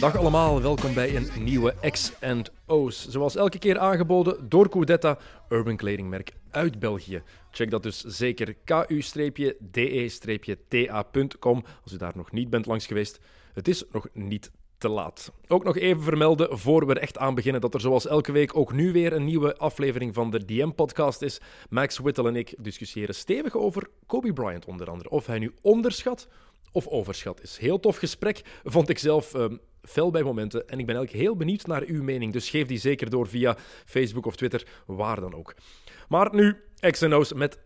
Dag allemaal, welkom bij een nieuwe X&O's. Zoals elke keer aangeboden door Coudetta, urban kledingmerk uit België. Check dat dus zeker ku-de-ta.com als u daar nog niet bent langs geweest. Het is nog niet te laat. Ook nog even vermelden, voor we er echt aan beginnen, dat er zoals elke week ook nu weer een nieuwe aflevering van de DM-podcast is. Max Whittle en ik discussiëren stevig over Kobe Bryant onder andere. Of hij nu onderschat of overschat is. Heel tof gesprek, vond ik zelf ehm, fel bij momenten. En ik ben eigenlijk heel benieuwd naar uw mening. Dus geef die zeker door via Facebook of Twitter, waar dan ook. Maar nu, X&O's met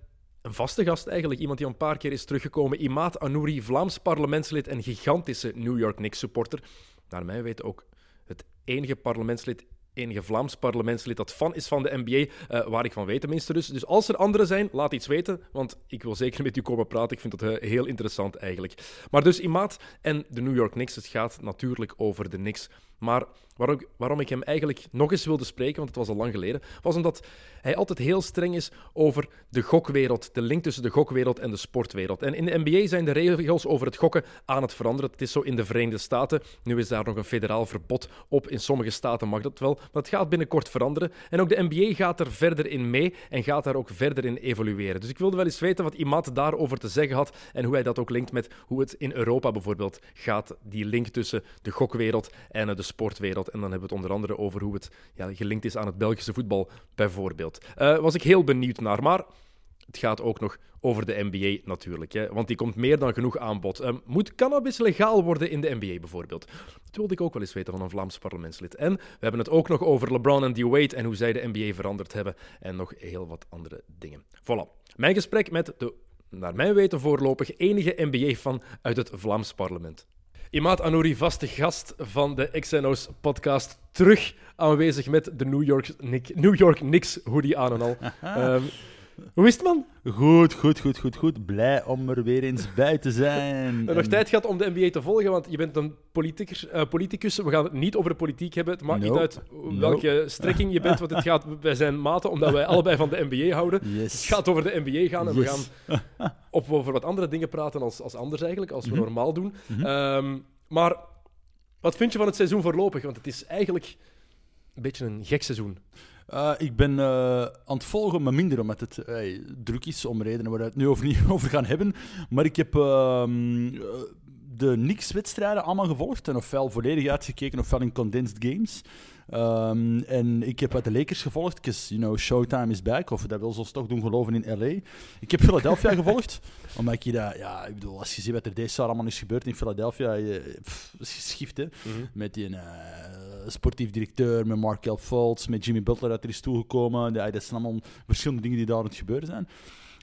een vaste gast eigenlijk. Iemand die een paar keer is teruggekomen. Imaat Anouri, Vlaams parlementslid en gigantische New York Knicks supporter. Naar mij weten ook het enige parlementslid enige Vlaams parlementslid dat fan is van de NBA, eh, waar ik van weet tenminste dus. Dus als er anderen zijn, laat iets weten, want ik wil zeker met u komen praten. Ik vind dat eh, heel interessant eigenlijk. Maar dus Imaat en de New York Knicks, het gaat natuurlijk over de Knicks. Maar waarom, waarom ik hem eigenlijk nog eens wilde spreken, want het was al lang geleden, was omdat hij altijd heel streng is over de gokwereld, de link tussen de gokwereld en de sportwereld. En in de NBA zijn de regels over het gokken aan het veranderen. Het is zo in de Verenigde Staten. Nu is daar nog een federaal verbod op. In sommige staten mag dat wel, maar het gaat binnenkort veranderen. En ook de NBA gaat er verder in mee en gaat daar ook verder in evolueren. Dus ik wilde wel eens weten wat iemand daarover te zeggen had en hoe hij dat ook linkt met hoe het in Europa bijvoorbeeld gaat, die link tussen de gokwereld en de sportwereld. En dan hebben we het onder andere over hoe het ja, gelinkt is aan het Belgische voetbal, bijvoorbeeld. Uh, was ik heel benieuwd naar. Maar het gaat ook nog over de NBA natuurlijk. Hè, want die komt meer dan genoeg aanbod. Uh, moet cannabis legaal worden in de NBA bijvoorbeeld? Dat wilde ik ook wel eens weten van een Vlaams parlementslid. En we hebben het ook nog over LeBron en D-Wade en hoe zij de NBA veranderd hebben. En nog heel wat andere dingen. Voilà. Mijn gesprek met de, naar mijn weten voorlopig, enige NBA-fan uit het Vlaams parlement. Imaat Anouri, vaste gast van de XNO's podcast, terug aanwezig met de New York, Nick, New York Knicks hoodie aan en al. um, hoe is het, man? Goed, goed, goed, goed, goed. Blij om er weer eens bij te zijn. En nog tijd gehad om de NBA te volgen, want je bent een politicus. Uh, politicus. We gaan het niet over de politiek hebben. Het maakt Nope. niet uit welke strekking je bent, want het gaat, wij zijn maten omdat wij allebei van de NBA houden. Yes. Het gaat over de NBA gaan en we gaan op, over wat andere dingen praten als, als anders eigenlijk, als we Mhm. normaal doen. Ehm, maar wat vind je van het seizoen voorlopig? Want het is eigenlijk een beetje een gek seizoen. Uh, ik ben uh, aan het volgen, maar minder omdat het uh, druk is, om redenen waar we het nu over niet over gaan hebben. Maar ik heb ehm, de Knicks-wedstrijden allemaal gevolgd en ofwel volledig uitgekeken ofwel in condensed games. Um, en ik heb uit de Lakers gevolgd, you know, Showtime is back, of dat wil ze ons toch doen geloven in LA. Ik heb Philadelphia gevolgd, omdat ik dat, ja, ik bedoel, als je ziet wat er deze jaar allemaal is gebeurd in Philadelphia, je, pff, geschift, hè. Mhm. Met die uh, sportief directeur, met Markel Fultz, met Jimmy Butler dat er is toegekomen. Ja, dat zijn allemaal verschillende dingen die daar aan het gebeuren zijn.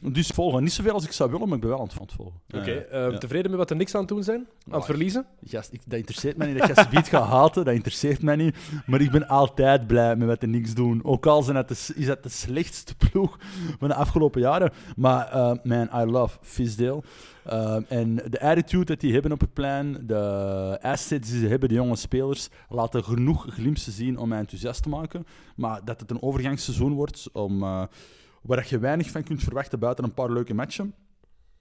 Dus volgen. Niet zoveel als ik zou willen, maar ik ben wel aan het volgen. Oké, okay, uh, ja. tevreden met wat er niks aan het doen zijn? Aan het verliezen? Gast, ik, dat interesseert mij niet. Dat je gebied gaat haten, dat interesseert mij niet. Maar ik ben altijd blij met wat er niks doen. Ook al zijn het de, is dat de slechtste ploeg van de afgelopen jaren. Maar uh, man, I love Fisdale. Uh, en de attitude dat die hebben op het plein, de assets die ze hebben, de jonge spelers, laten genoeg glimpsen zien om mij enthousiast te maken. Maar dat het een overgangsseizoen wordt om, uh, waar je weinig van kunt verwachten buiten een paar leuke matchen,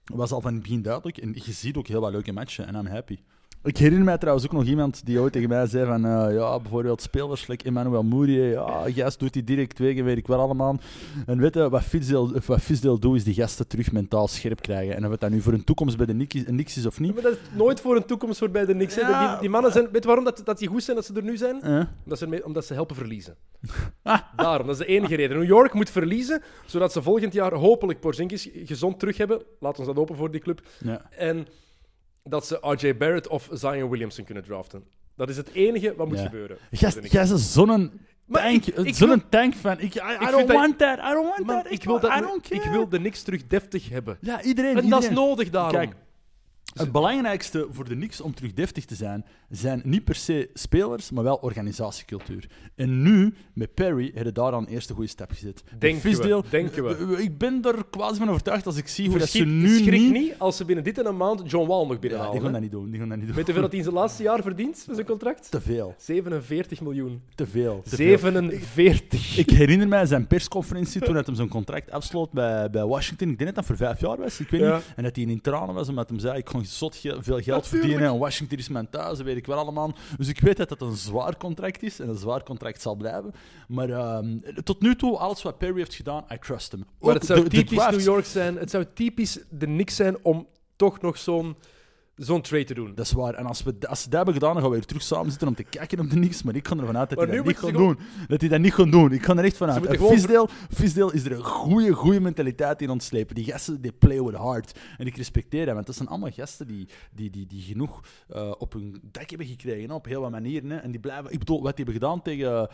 was al van het begin duidelijk. En je ziet ook heel wat leuke matchen en I'm happy. Ik herinner mij trouwens ook nog iemand die ooit tegen mij zei van, uh, ja, bijvoorbeeld spelers, like Emmanuel Mourier, ja, gast doet die direct weg en weet ik wel allemaal. En weet je, wat Fisdale, wat Fisdale doet, is die gasten terug mentaal scherp krijgen. En of het dat nu voor een toekomst bij de Knicks is of niet. Ja, maar dat is nooit voor een toekomst voor bij de Knicks. Ja. Die, die, mannen zijn, weet je waarom dat, dat die goed zijn dat ze er nu zijn? Omdat, ze, omdat ze helpen verliezen. Daarom, dat is de enige reden. New York moet verliezen, zodat ze volgend jaar hopelijk Porzingis gezond terug hebben. Laat ons dat open voor die club. Ja. En dat ze R.J. Barrett of Zion Williamson kunnen draften. Dat is het enige wat moet Ja. gebeuren. Jij is zo'n tank, ik- ik zo'n wil- tank fan. Ik, I, don't dat- want that, I don't want Man, that. ik, wil dat, I don't ik wil de niks terug deftig hebben. Ja, iedereen. En dat is nodig daarom. Kijk, Het belangrijkste voor de Knicks om terug deftig te zijn, zijn niet per se spelers, maar wel organisatiecultuur. En nu, met Perry, hebben daar al een eerste goede stap gezet. Denken we, Fisdale- denken we. eh, Ik ben er quasi van overtuigd als ik zie hoe dat ze nu schrik niet... niet als ze binnen dit en een maand John Wall nog Ja, binnenhalen. die gaan dat niet doen. Die gaan dat niet doen. Weet je hoeveel dat hij in zijn laatste jaar verdient met zijn contract? Te veel. 47 miljoen. Te veel. te veel. 47. Ik herinner mij zijn persconferentie toen hij hem zijn contract afsloot bij, bij Washington. Ik denk dat dat voor vijf jaar was, ik weet Ja. niet. En dat hij in tranen was omdat hij zei: Ik zot ge- veel geld Natuurlijk. verdienen. En Washington is mijn thuis, dat weet ik wel allemaal. Dus ik weet dat dat een zwaar contract is en een zwaar contract zal blijven. Maar ehm, tot nu toe, alles wat Perry heeft gedaan, I trust him. Maar het zou de- typisch New York zijn. Het zou typisch de Knicks zijn om toch nog zo'n zo'n trade te doen. Dat is waar. En als, we, als ze dat hebben gedaan, dan gaan we weer terug samen zitten om te kijken op de niks. Maar ik ga ervan uit dat hij dat niet gaat doen. Dat hij dat niet gaat doen. Ik ga er echt gewoon- Fisdale, Fisdale is er een goede, goede mentaliteit in ontslepen. Die gasten, die play with heart. En ik respecteer dat, want dat zijn allemaal gasten die, die, die, die genoeg eh, op hun dak hebben gekregen, hè, op heel wat manieren. Hè. En die blijven... Ik bedoel, wat die hebben gedaan tegen...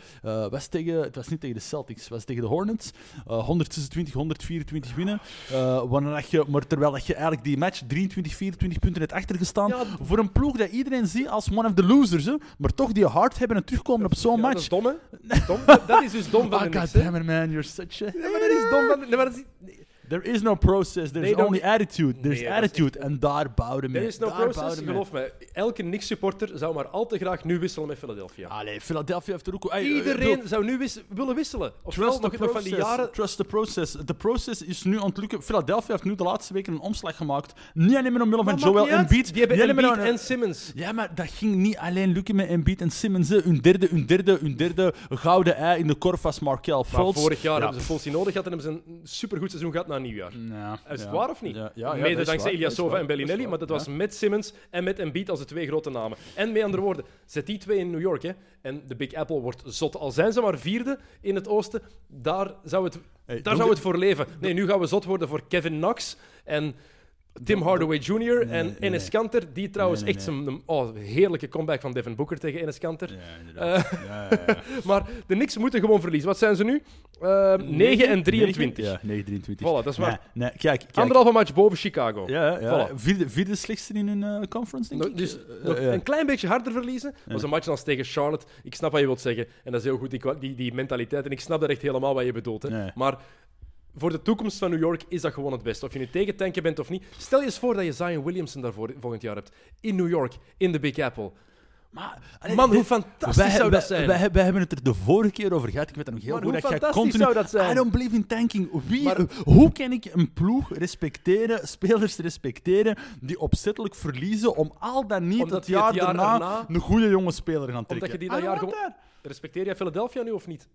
was tegen het was niet tegen de Celtics, het was tegen de Hornets. Eh 126, 124 winnen. Eh, wanneer dat je, maar terwijl dat je eigenlijk die match 23, 24 punten hebt achtergestaan. Ja, voor een ploeg dat iedereen ziet als one of the losers. Hè, maar toch die hard hebben en terugkomen op zo'n Ja, match. Dat is dom, hè? Dom. Dat- is dus dom van Oh, de it, man. You're such a... Ja, maar dat is dom van nee, maar dat is- There is no process. There's only attitude. There's Nee, attitude. En daar bouwden mee. Er is no Daar process, geloof mij. Elke Knicks-supporter zou maar al te graag nu wisselen met Philadelphia. Allee, Philadelphia heeft er ook... Eh, Iedereen zou nu wis- willen wisselen. Trust the van die process. jaren... Trust the process. De process is nu aan het lukken. Philadelphia heeft nu de laatste weken een omslag gemaakt. Niet alleen maar omwille van Joel. Embiid. Die hebben Embiid en Simmons. Ja, maar dat ging niet alleen lukken met Embiid en Simmons. Hun derde, hun derde, hun derde gouden ei in de korf was Markel Fultz. vorig jaar Ja. hebben ze Fultz nodig gehad en hebben ze een supergoed seizoen gehad na nieuwjaar. Ja, Is het waar of niet? Ja, ja, ja, dat Mede dankzij Ilyasova en Bellinelli, maar dat was met Simmons en met Embiid als de twee grote namen. En met andere woorden, zet die twee in New York hè, en de Big Apple wordt zot. Al zijn ze maar vierde in het oosten, daar zou het, Hey, daar zou het voor leven. Nee, nu gaan we zot worden voor Kevin Knox en Tim Hardaway Jr. Nee, en nee, Enes. Kanter, die trouwens Nee, echt zijn oh, heerlijke comeback van Devin Booker tegen Enes Kanter. Ja, inderdaad. Eh, Ja, ja, ja. Maar de Knicks moeten gewoon verliezen. Wat zijn ze nu? Eh 9 en 23. Ja, 9, 23. Voilà, dat is waar. Kijk, kijk. Anderhalve match boven Chicago. Ja, ja. Voilà. Vierde, vierde slechtste in hun eh, conference, denk ik. Dus een klein beetje harder verliezen. was een match als tegen Charlotte. Ik snap wat je wilt zeggen. En dat is heel goed, die, die, die mentaliteit. En ik snap dat echt helemaal wat je bedoelt. Hè. Maar voor de toekomst van New York is dat gewoon het beste. Of je nu tegen tanken bent of niet. Stel je eens voor dat je Zion Williamson daarvoor volgend jaar hebt. In New York, in de Big Apple. Maar, allee, Man, dit- hoe fantastisch wij, zou wij- dat zijn? Wij, wij hebben het er de vorige keer over gehad. Ik weet dat nog heel Maar goed. hoe dat fantastisch continu, zou dat zijn? I don't believe in tanking. Wie, Maar- hoe kan ik een ploeg respecteren, spelers respecteren, die opzettelijk verliezen om al dan niet het het jaar, daarna erna- een goede jonge speler gaan trekken? Omdat je die dat jaar gewoon-. Respecteer jij Philadelphia nu of niet?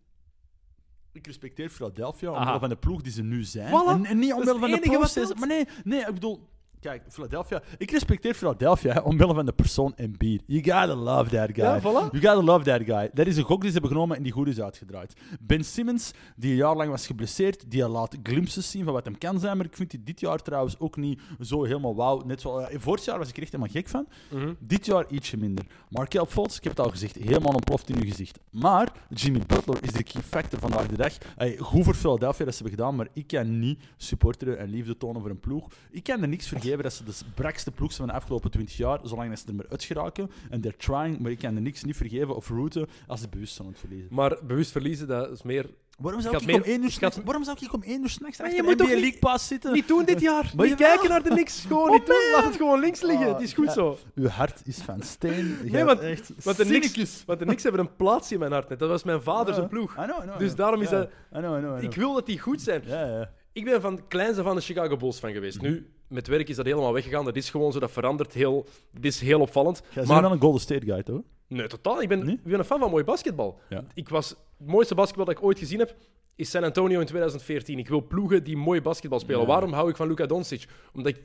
Ik respecteer Philadelphia Aha. omwille van de ploeg die ze nu zijn. Voilà. En, en niet omwille van de enige wat proces. Maar nee, nee, ik bedoel... Kijk, Philadelphia... Ik respecteer Philadelphia hè, omwille van de persoon Embiid. You gotta love that guy. Ja, voilà. You gotta love that guy. Dat is een gok die ze hebben genomen en die goed is uitgedraaid. Ben Simmons, die een jaar lang was geblesseerd, die laat glimpses zien van wat hem kan zijn. Maar ik vind die dit jaar trouwens ook niet zo helemaal wauw. Net zoals... eh, vorig jaar was ik er echt helemaal gek van. Mhm. Dit jaar ietsje minder. Markel Fultz, ik heb het al gezegd, helemaal ontploft in uw gezicht. Maar Jimmy Butler is de key factor vandaag de dag. Hey, goed voor Philadelphia dat ze hebben gedaan, maar ik kan niet supporteren en liefde tonen voor een ploeg. Ik kan er niks vergeven dat ze de brakste ploeg zijn van de afgelopen 20 jaar, zolang dat ze er maar uit geraken. En they're trying, maar ik kan er niks niet vergeven of rooten als ze bewust zijn aan het verliezen. Maar bewust verliezen, dat is meer... Waarom zou Ik ik, om één uur had- waarom zou ik om één uur s'nachts Maar achter je moet NBA League Pass zitten? Niet doen dit jaar. Maar Niet kijken naar de niks. Gewoon Oh, niet doen. man. Laat het gewoon links liggen. Ah, het is goed ja. zo. Uw hart is van steen. Nee, want- echt Want de, cynicus. want de Knicks hebben een plaatsje in mijn hart. net. Dat was mijn vader zijn ploeg. I know, I know, I Dus daarom is dat- I know, Ik wil dat die goed zijn. Ja, ja. Ik ben van kleins af aan de Chicago Bulls fan geweest. Nu, met werk is dat helemaal weggegaan. Dat is gewoon zo, dat verandert heel... Dat is heel opvallend. Jij bent maar wel een Golden State guy, toch? nee, totaal. Ik ben, Nee? ik ben een fan van mooi basketbal. Ja. Ik was... Het mooiste basketbal dat ik ooit gezien heb, is San Antonio in 2014. Ik wil ploegen die mooi basketbal spelen. Ja. Waarom hou ik van Luka Doncic? Omdat ik,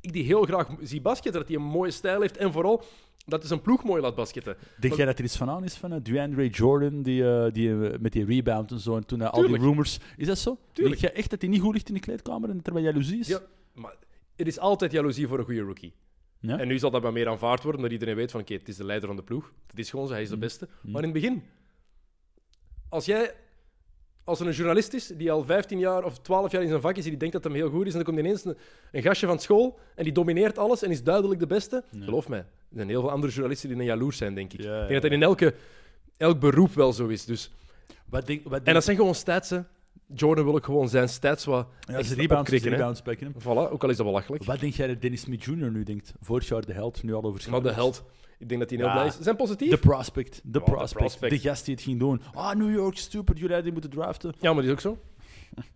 ik die heel graag zie basketten. Dat hij een mooie stijl heeft. En vooral, dat is een ploeg mooi laat basketten. Denk jij dat er iets van aan is van uh, DeAndre Jordan, die, eh, die, eh, met die rebound en zo, en toen al die rumors... Is dat zo? Tuurlijk. Denk jij echt dat hij niet goed ligt in de kleedkamer en terwijl jaloezie is? Ja, maar er is altijd jaloezie voor een goede rookie. Ja? En nu zal dat wat meer aanvaard worden, omdat iedereen weet van, oké, het is de leider van de ploeg. Het is gewoon zo, hij is de Mm. beste. Maar in het begin, als jij als er een journalist is die al 15 jaar of 12 jaar in zijn vak is en die denkt dat hem heel goed is, en dan komt ineens een, een gastje van school en die domineert alles en is duidelijk de beste. Geloof mij, er zijn heel veel andere journalisten die dan jaloers zijn, denk ik. Ja, ik denk dat dat in elke, elk beroep wel zo is. Dus. Wat denk, wat En dat zijn gewoon stats, hè. Jordan wil ook gewoon zijn stats wat ja, ze rebounds, opkrikken, rebounds. Voilà, ook al is dat belachelijk. Wat denk jij dat Dennis Smith Jr. nu denkt? Vorig jaar de held, nu al over Maar de held, ik denk dat hij heel Ja. blij is. Zijn positief. De prospect. De prospect. prospect. De gast die het ging doen. Ah, New York, stupid. Jullie hadden die moeten draften. Ja, maar dat is ook zo.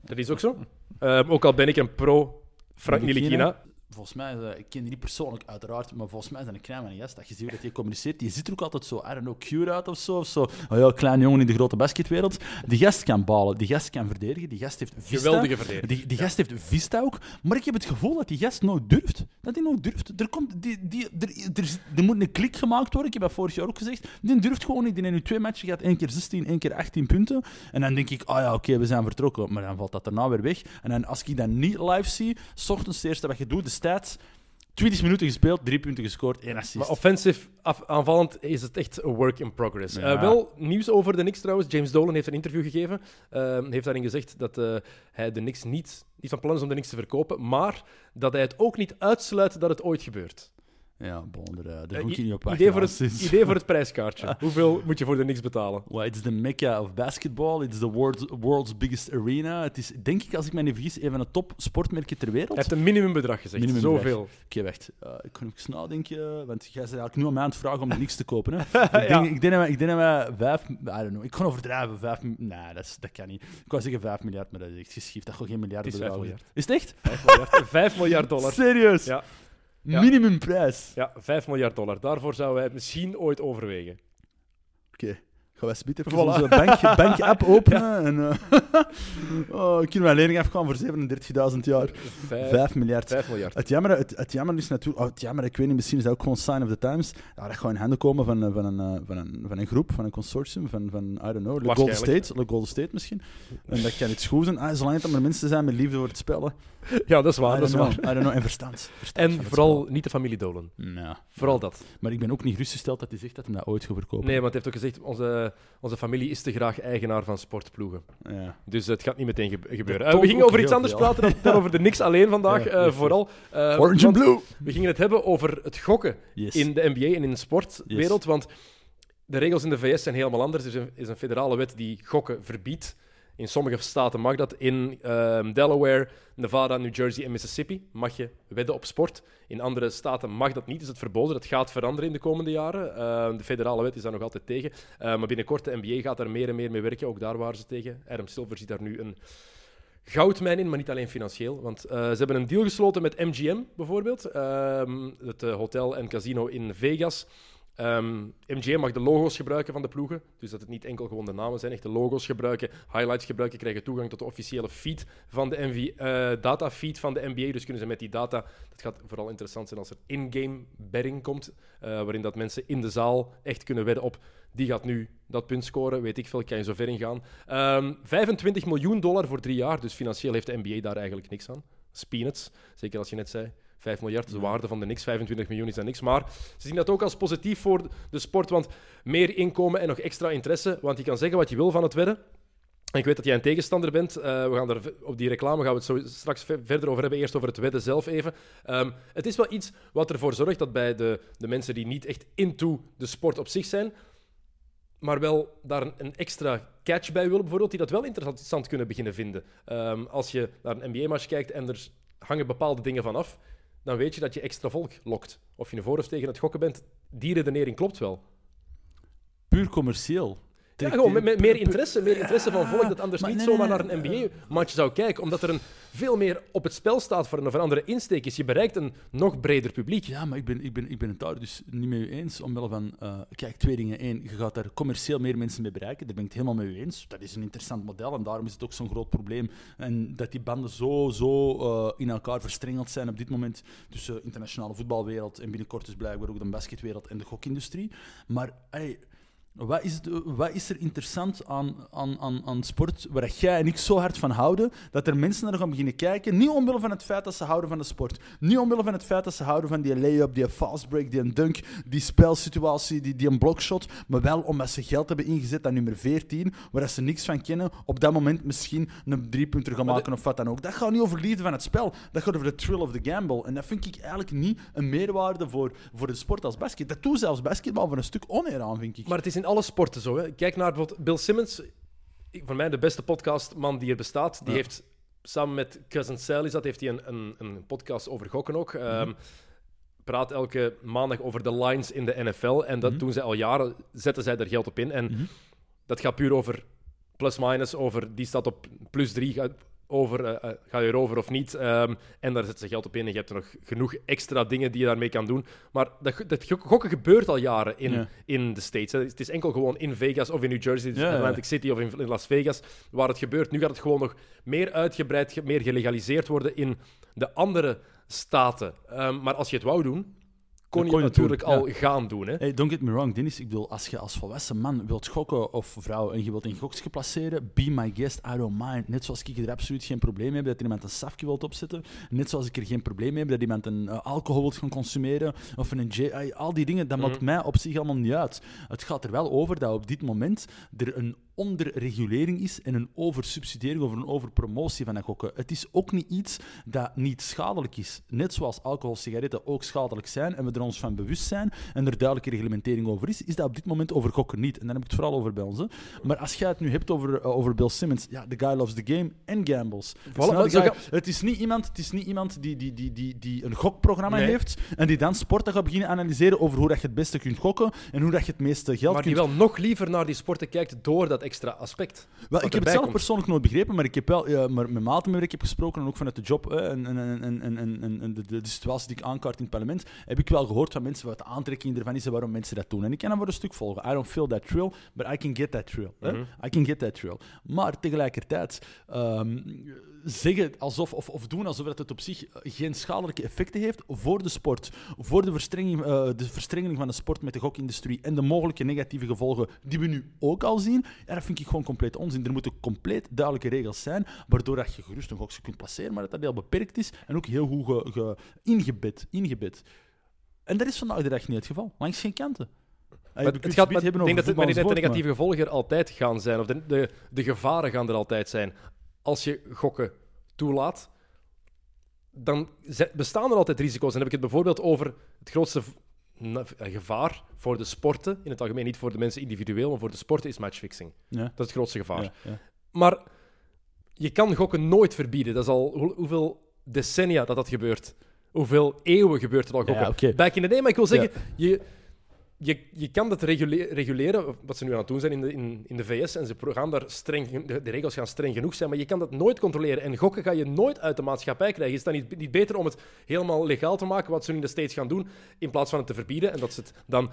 Dat is ook zo. Ehm, ook al ben ik een pro Frank. Nilikina. Volgens mij, ik ken die niet persoonlijk uiteraard, maar volgens mij is dat een van een gast. Dat je ziet hoe dat hij communiceert. Die ziet er ook altijd zo, I don't know, cute uit of zo. Of zo. Oh ja, klein jongen in de grote basketwereld. Die gast kan balen, die gast kan verdedigen, die gast heeft vista. Geweldige verdediger. Die, die gast heeft vista ook. Maar ik heb het gevoel dat die gast nooit durft. Dat hij nooit durft. Er, komt, die, die, er, er, er moet een klik gemaakt worden. Ik heb dat vorig jaar ook gezegd. Die durft gewoon niet. Die heeft nu twee matchen gehad. één keer 16, één keer 18 punten. En dan denk ik, ah ja, oké, we zijn vertrokken. Maar dan valt dat daarna weer weg. En dan, als ik dat niet live zie, s ochtends het eerste wat je doet, stats. 20 minuten gespeeld, drie punten gescoord, één assist. Maar offensive, af- aanvallend is het echt een work in progress. Ja. Eh, wel nieuws over de Knicks trouwens. James Dolan heeft een interview gegeven. Ehm, heeft daarin gezegd dat eh, hij de Knicks niet, niet van plan is om de Knicks te verkopen, maar dat hij het ook niet uitsluit dat het ooit gebeurt. Ja, bon, moet je niet op wachten. idee, voor het, idee voor het prijskaartje. Hoeveel moet je voor de Knicks betalen? Well, it's the mecca of basketball. It's the world's, world's biggest arena. Het is, denk ik, als ik me niet vergis, een van de top sportmerken ter wereld. Hij heeft een minimumbedrag gezegd. Minimumbedrag. Zoveel. Oké, wacht. Eh, ik kan even nadenken, want jij bent eigenlijk nu aan mij aan het vragen om niks te kopen. Hè? ik, denk, ik, denk ik denk dat wij vijf... I don't know. Ik kan overdrijven. Vijf... Nee, dat, is, dat kan niet. Ik wou zeggen vijf miljard, maar dat is echt geschift. Dat gaat geen miljard Het is vijf. Is het echt? 5 miljard, 5 miljard dollar. Serieus? Ja. Ja. Minimumprijs. Ja, 5 miljard dollar. Daarvoor zouden wij het misschien ooit overwegen. Oké. Gaan wij spitten even Voilà. onze bank, bank-app openen en eh oh, kunnen wij lening afgaan voor 37.000 jaar. 5, 5 miljard. 5 miljard. Het jammer, het, het jammer is natuurlijk... Oh, het jammer, ik weet niet, misschien is dat ook gewoon sign of the times. Ja, dat gaat in handen komen van, eh, van, een, eh, van, een, van een groep, van een consortium, van, van I don't know, de Golden. State, de Golden State misschien. En dat kan iets goed zijn. Ah, zolang het maar mensen zijn met liefde voor het spellen. Ja, dat is I waar. Dat is know, waar. I don't know. En verstand. verstand En vooral niet de familie spel. Ja. Vooral dat. Maar ik ben ook niet gerustgesteld dat hij zegt dat hij dat ooit gaat verkopen. Nee, want hij heeft ook gezegd, onze, onze familie is te graag eigenaar van sportploegen. Ja. Dus het gaat niet meteen ge- gebeuren. Eh, we gingen over iets anders praten dan, dan over de niks alleen vandaag. Ja, eh, vooral. Eh, Orange and blue! We gingen het hebben over het gokken Yes. in de NBA en in de sportwereld. Want de regels in de VS zijn helemaal anders. Er is een, is een federale wet die gokken verbiedt. In sommige staten mag dat. In ehm, Delaware, Nevada, New Jersey en Mississippi mag je wedden op sport. In andere staten mag dat niet, is het verboden. Dat gaat veranderen in de komende jaren. Ehm, de federale wet is daar nog altijd tegen. Eh, maar binnenkort, de NBA gaat daar meer en meer mee werken. Ook daar waren ze tegen. Adam Silver ziet daar nu een goudmijn in, maar niet alleen financieel. Want eh, ze hebben een deal gesloten met MGM, bijvoorbeeld. Ehm, het eh, hotel en casino in Vegas. Ehm, MGM mag de logo's gebruiken van de ploegen. Dus dat het niet enkel gewoon de namen zijn, echt de logo's gebruiken, highlights gebruiken, krijgen toegang tot de officiële feed van de NV, eh, datafeed van de NBA. Dus kunnen ze met die data, dat gaat vooral interessant zijn als er in-game betting komt, eh, waarin dat mensen in de zaal echt kunnen wedden op die gaat nu dat punt scoren, weet ik veel, kan je zo ver in gaan. Ehm, 25 miljoen dollar voor drie jaar, dus financieel heeft de NBA daar eigenlijk niks aan. Peanuts, zeker als je net zei. 5 miljard is de waarde van de niks, 25 miljoen is dat niks. Maar ze zien dat ook als positief voor de sport, want meer inkomen en nog extra interesse. Want je kan zeggen wat je wil van het wedden. En ik weet dat jij een tegenstander bent. Eh, we gaan er v- op die reclame gaan we het zo straks ve- verder over hebben. Eerst over het wedden zelf even. Ehm, het is wel iets wat ervoor zorgt dat bij de, de mensen die niet echt into de sport op zich zijn, maar wel daar een, een extra catch bij willen, bijvoorbeeld, die dat wel interessant kunnen beginnen vinden. Ehm, als je naar een NBA-match kijkt en er hangen bepaalde dingen van af, dan weet je dat je extra volk lokt. Of je voor of tegen het gokken bent, die redenering klopt wel. Puur commercieel. Ja, gewoon met, met meer interesse, meer interesse van volk dat anders maar niet nee, zomaar naar een NBA-match zou kijken, omdat er een veel meer op het spel staat voor een, een andere insteek is. Je bereikt een nog breder publiek. Ja, maar ik ben, ik ben, ik ben het daar dus niet mee eens. Omwille van, eh, kijk, twee dingen. Eén, je gaat daar commercieel meer mensen mee bereiken. Daar ben ik het helemaal mee eens. Dat is een interessant model en daarom is het ook zo'n groot probleem. En dat die banden zo, zo eh, in elkaar verstrengeld zijn op dit moment tussen de internationale voetbalwereld en binnenkort dus blijkbaar ook de basketwereld en de gokindustrie. Maar ey, Wat is, de- wat is er interessant aan, aan, aan, aan sport waar jij en ik zo hard van houden, dat er mensen naar gaan beginnen kijken, niet omwille van het feit dat ze houden van de sport, niet omwille van het feit dat ze houden van die lay-up, die fast break, die een dunk, die spelsituatie, die, die een blockshot, maar wel omdat ze geld hebben ingezet aan nummer 14, waar ze niks van kennen, op dat moment misschien een driepunter gaan maken of wat dan ook. Dat gaat niet over liefde van het spel, dat gaat over de thrill of the gamble. En dat vind ik eigenlijk niet een meerwaarde voor, voor de sport als basket. Dat doet zelfs basketbal voor een stuk oneer aan, vind ik. Maar het is in alle sporten zo. Hè. Kijk naar Bill Simmons. Voor mij de beste podcastman die er bestaat. Die heeft samen met Cousin Sally, dat heeft hij een, een, een, podcast over gokken ook. Mm praat elke maandag over de lines in de NFL. En dat mhm. doen ze al jaren. Zetten zij er geld op in. En mhm. dat gaat puur over plus-minus. Over die staat op plus drie over, eh, ga je erover of niet? Ehm, en daar zetten ze geld op in. En je hebt er nog genoeg extra dingen die je daarmee kan doen. Maar dat, dat gokken gebeurt al jaren in, Ja. in de States. Hè. Het is enkel gewoon in Vegas of in New Jersey, dus Ja, ja. Atlantic City of in, in Las Vegas, waar het gebeurt. Nu gaat het gewoon nog meer uitgebreid, ge- meer gelegaliseerd worden in de andere staten. Ehm, maar als je het wou doen, kon je kon natuurlijk doen, al gaan doen. Hè. Hey, don't get me wrong, Dennis. Ik bedoel, als je als volwassen man wilt gokken of vrouw en je wilt een gokje placeren, be my guest, I don't mind. Net zoals ik er absoluut geen probleem heb dat iemand een safje wilt opzetten. Net zoals ik er geen probleem mee heb dat iemand een eh, alcohol wilt gaan consumeren of een J. ay, Al die dingen, dat maakt Mhm. mij op zich allemaal niet uit. Het gaat er wel over dat op dit moment er een onderregulering is en een oversubsidiëring of een overpromotie van dat gokken. Het is ook niet iets dat niet schadelijk is. Net zoals alcohol, sigaretten ook schadelijk zijn en we er ons van bewust zijn en er duidelijke reglementering over is, is dat op dit moment over gokken niet. En dan heb ik het vooral over bij ons. hè. Maar als jij het nu hebt over, eh, over Bill Simmons, ja, the guy loves the game en gambles. Het is Voilà, guy- het is niet iemand, het is niet iemand die, die, die, die, die een gokprogramma Nee. heeft en die dan sporten gaat beginnen analyseren over hoe dat je het beste kunt gokken en hoe dat je het meeste geld Maar kunt die wel nog liever naar die sporten kijkt door dat extra aspect. Wel, ik heb het zelf komt. persoonlijk nooit begrepen, maar ik heb wel ja, maar met maten wie ik heb gesproken en ook vanuit de job hè, en, en, en, en, en, de, de, de situatie die ik aankaart in het parlement, heb ik wel gehoord van mensen wat de aantrekking ervan is en waarom mensen dat doen. En ik kan dat voor een stuk volgen. I don't feel that thrill, but I can get that thrill. hè. Mhm. I can get that thrill. Maar tegelijkertijd ehm, zeggen alsof, of, of doen alsof dat het op zich geen schadelijke effecten heeft voor de sport, voor de verstrenging, eh, de verstrengeling van de sport met de gokindustrie en de mogelijke negatieve gevolgen die we nu ook al zien, ja, dat vind ik gewoon compleet onzin. Er moeten compleet duidelijke regels zijn, waardoor dat je gerust een gokje kunt placeren, maar dat dat heel beperkt is en ook heel goed ge, ge- ingebed, ingebed. En dat is vandaag de dag niet het geval. Langs geen kanten. Eh, Maar het gaat, maar ik denk dat, het, maar de negatieve gevolgen er altijd gaan zijn. Of de, de, de gevaren gaan er altijd zijn. Als je gokken toelaat, dan bestaan er altijd risico's. En dan heb ik het bijvoorbeeld over het grootste eh, gevaar voor de sporten, in het algemeen niet voor de mensen individueel, maar voor de sporten, is matchfixing. Ja. Dat is het grootste gevaar. Ja, ja. Maar je kan gokken nooit verbieden. Dat is al hoe- hoeveel decennia dat dat gebeurt. Hoeveel eeuwen gebeurt er al gokken. Oké. Back in the day, maar ik wil zeggen, je, je, je kan dat regule- reguleren, wat ze nu aan het doen zijn in de, in, de VS, en ze gaan daar de regels gaan streng genoeg zijn, maar je kan dat nooit controleren. En gokken ga je nooit uit de maatschappij krijgen. Is het dan niet, niet beter om het helemaal legaal te maken, wat ze nu in de States gaan doen, in plaats van het te verbieden, en dat ze het dan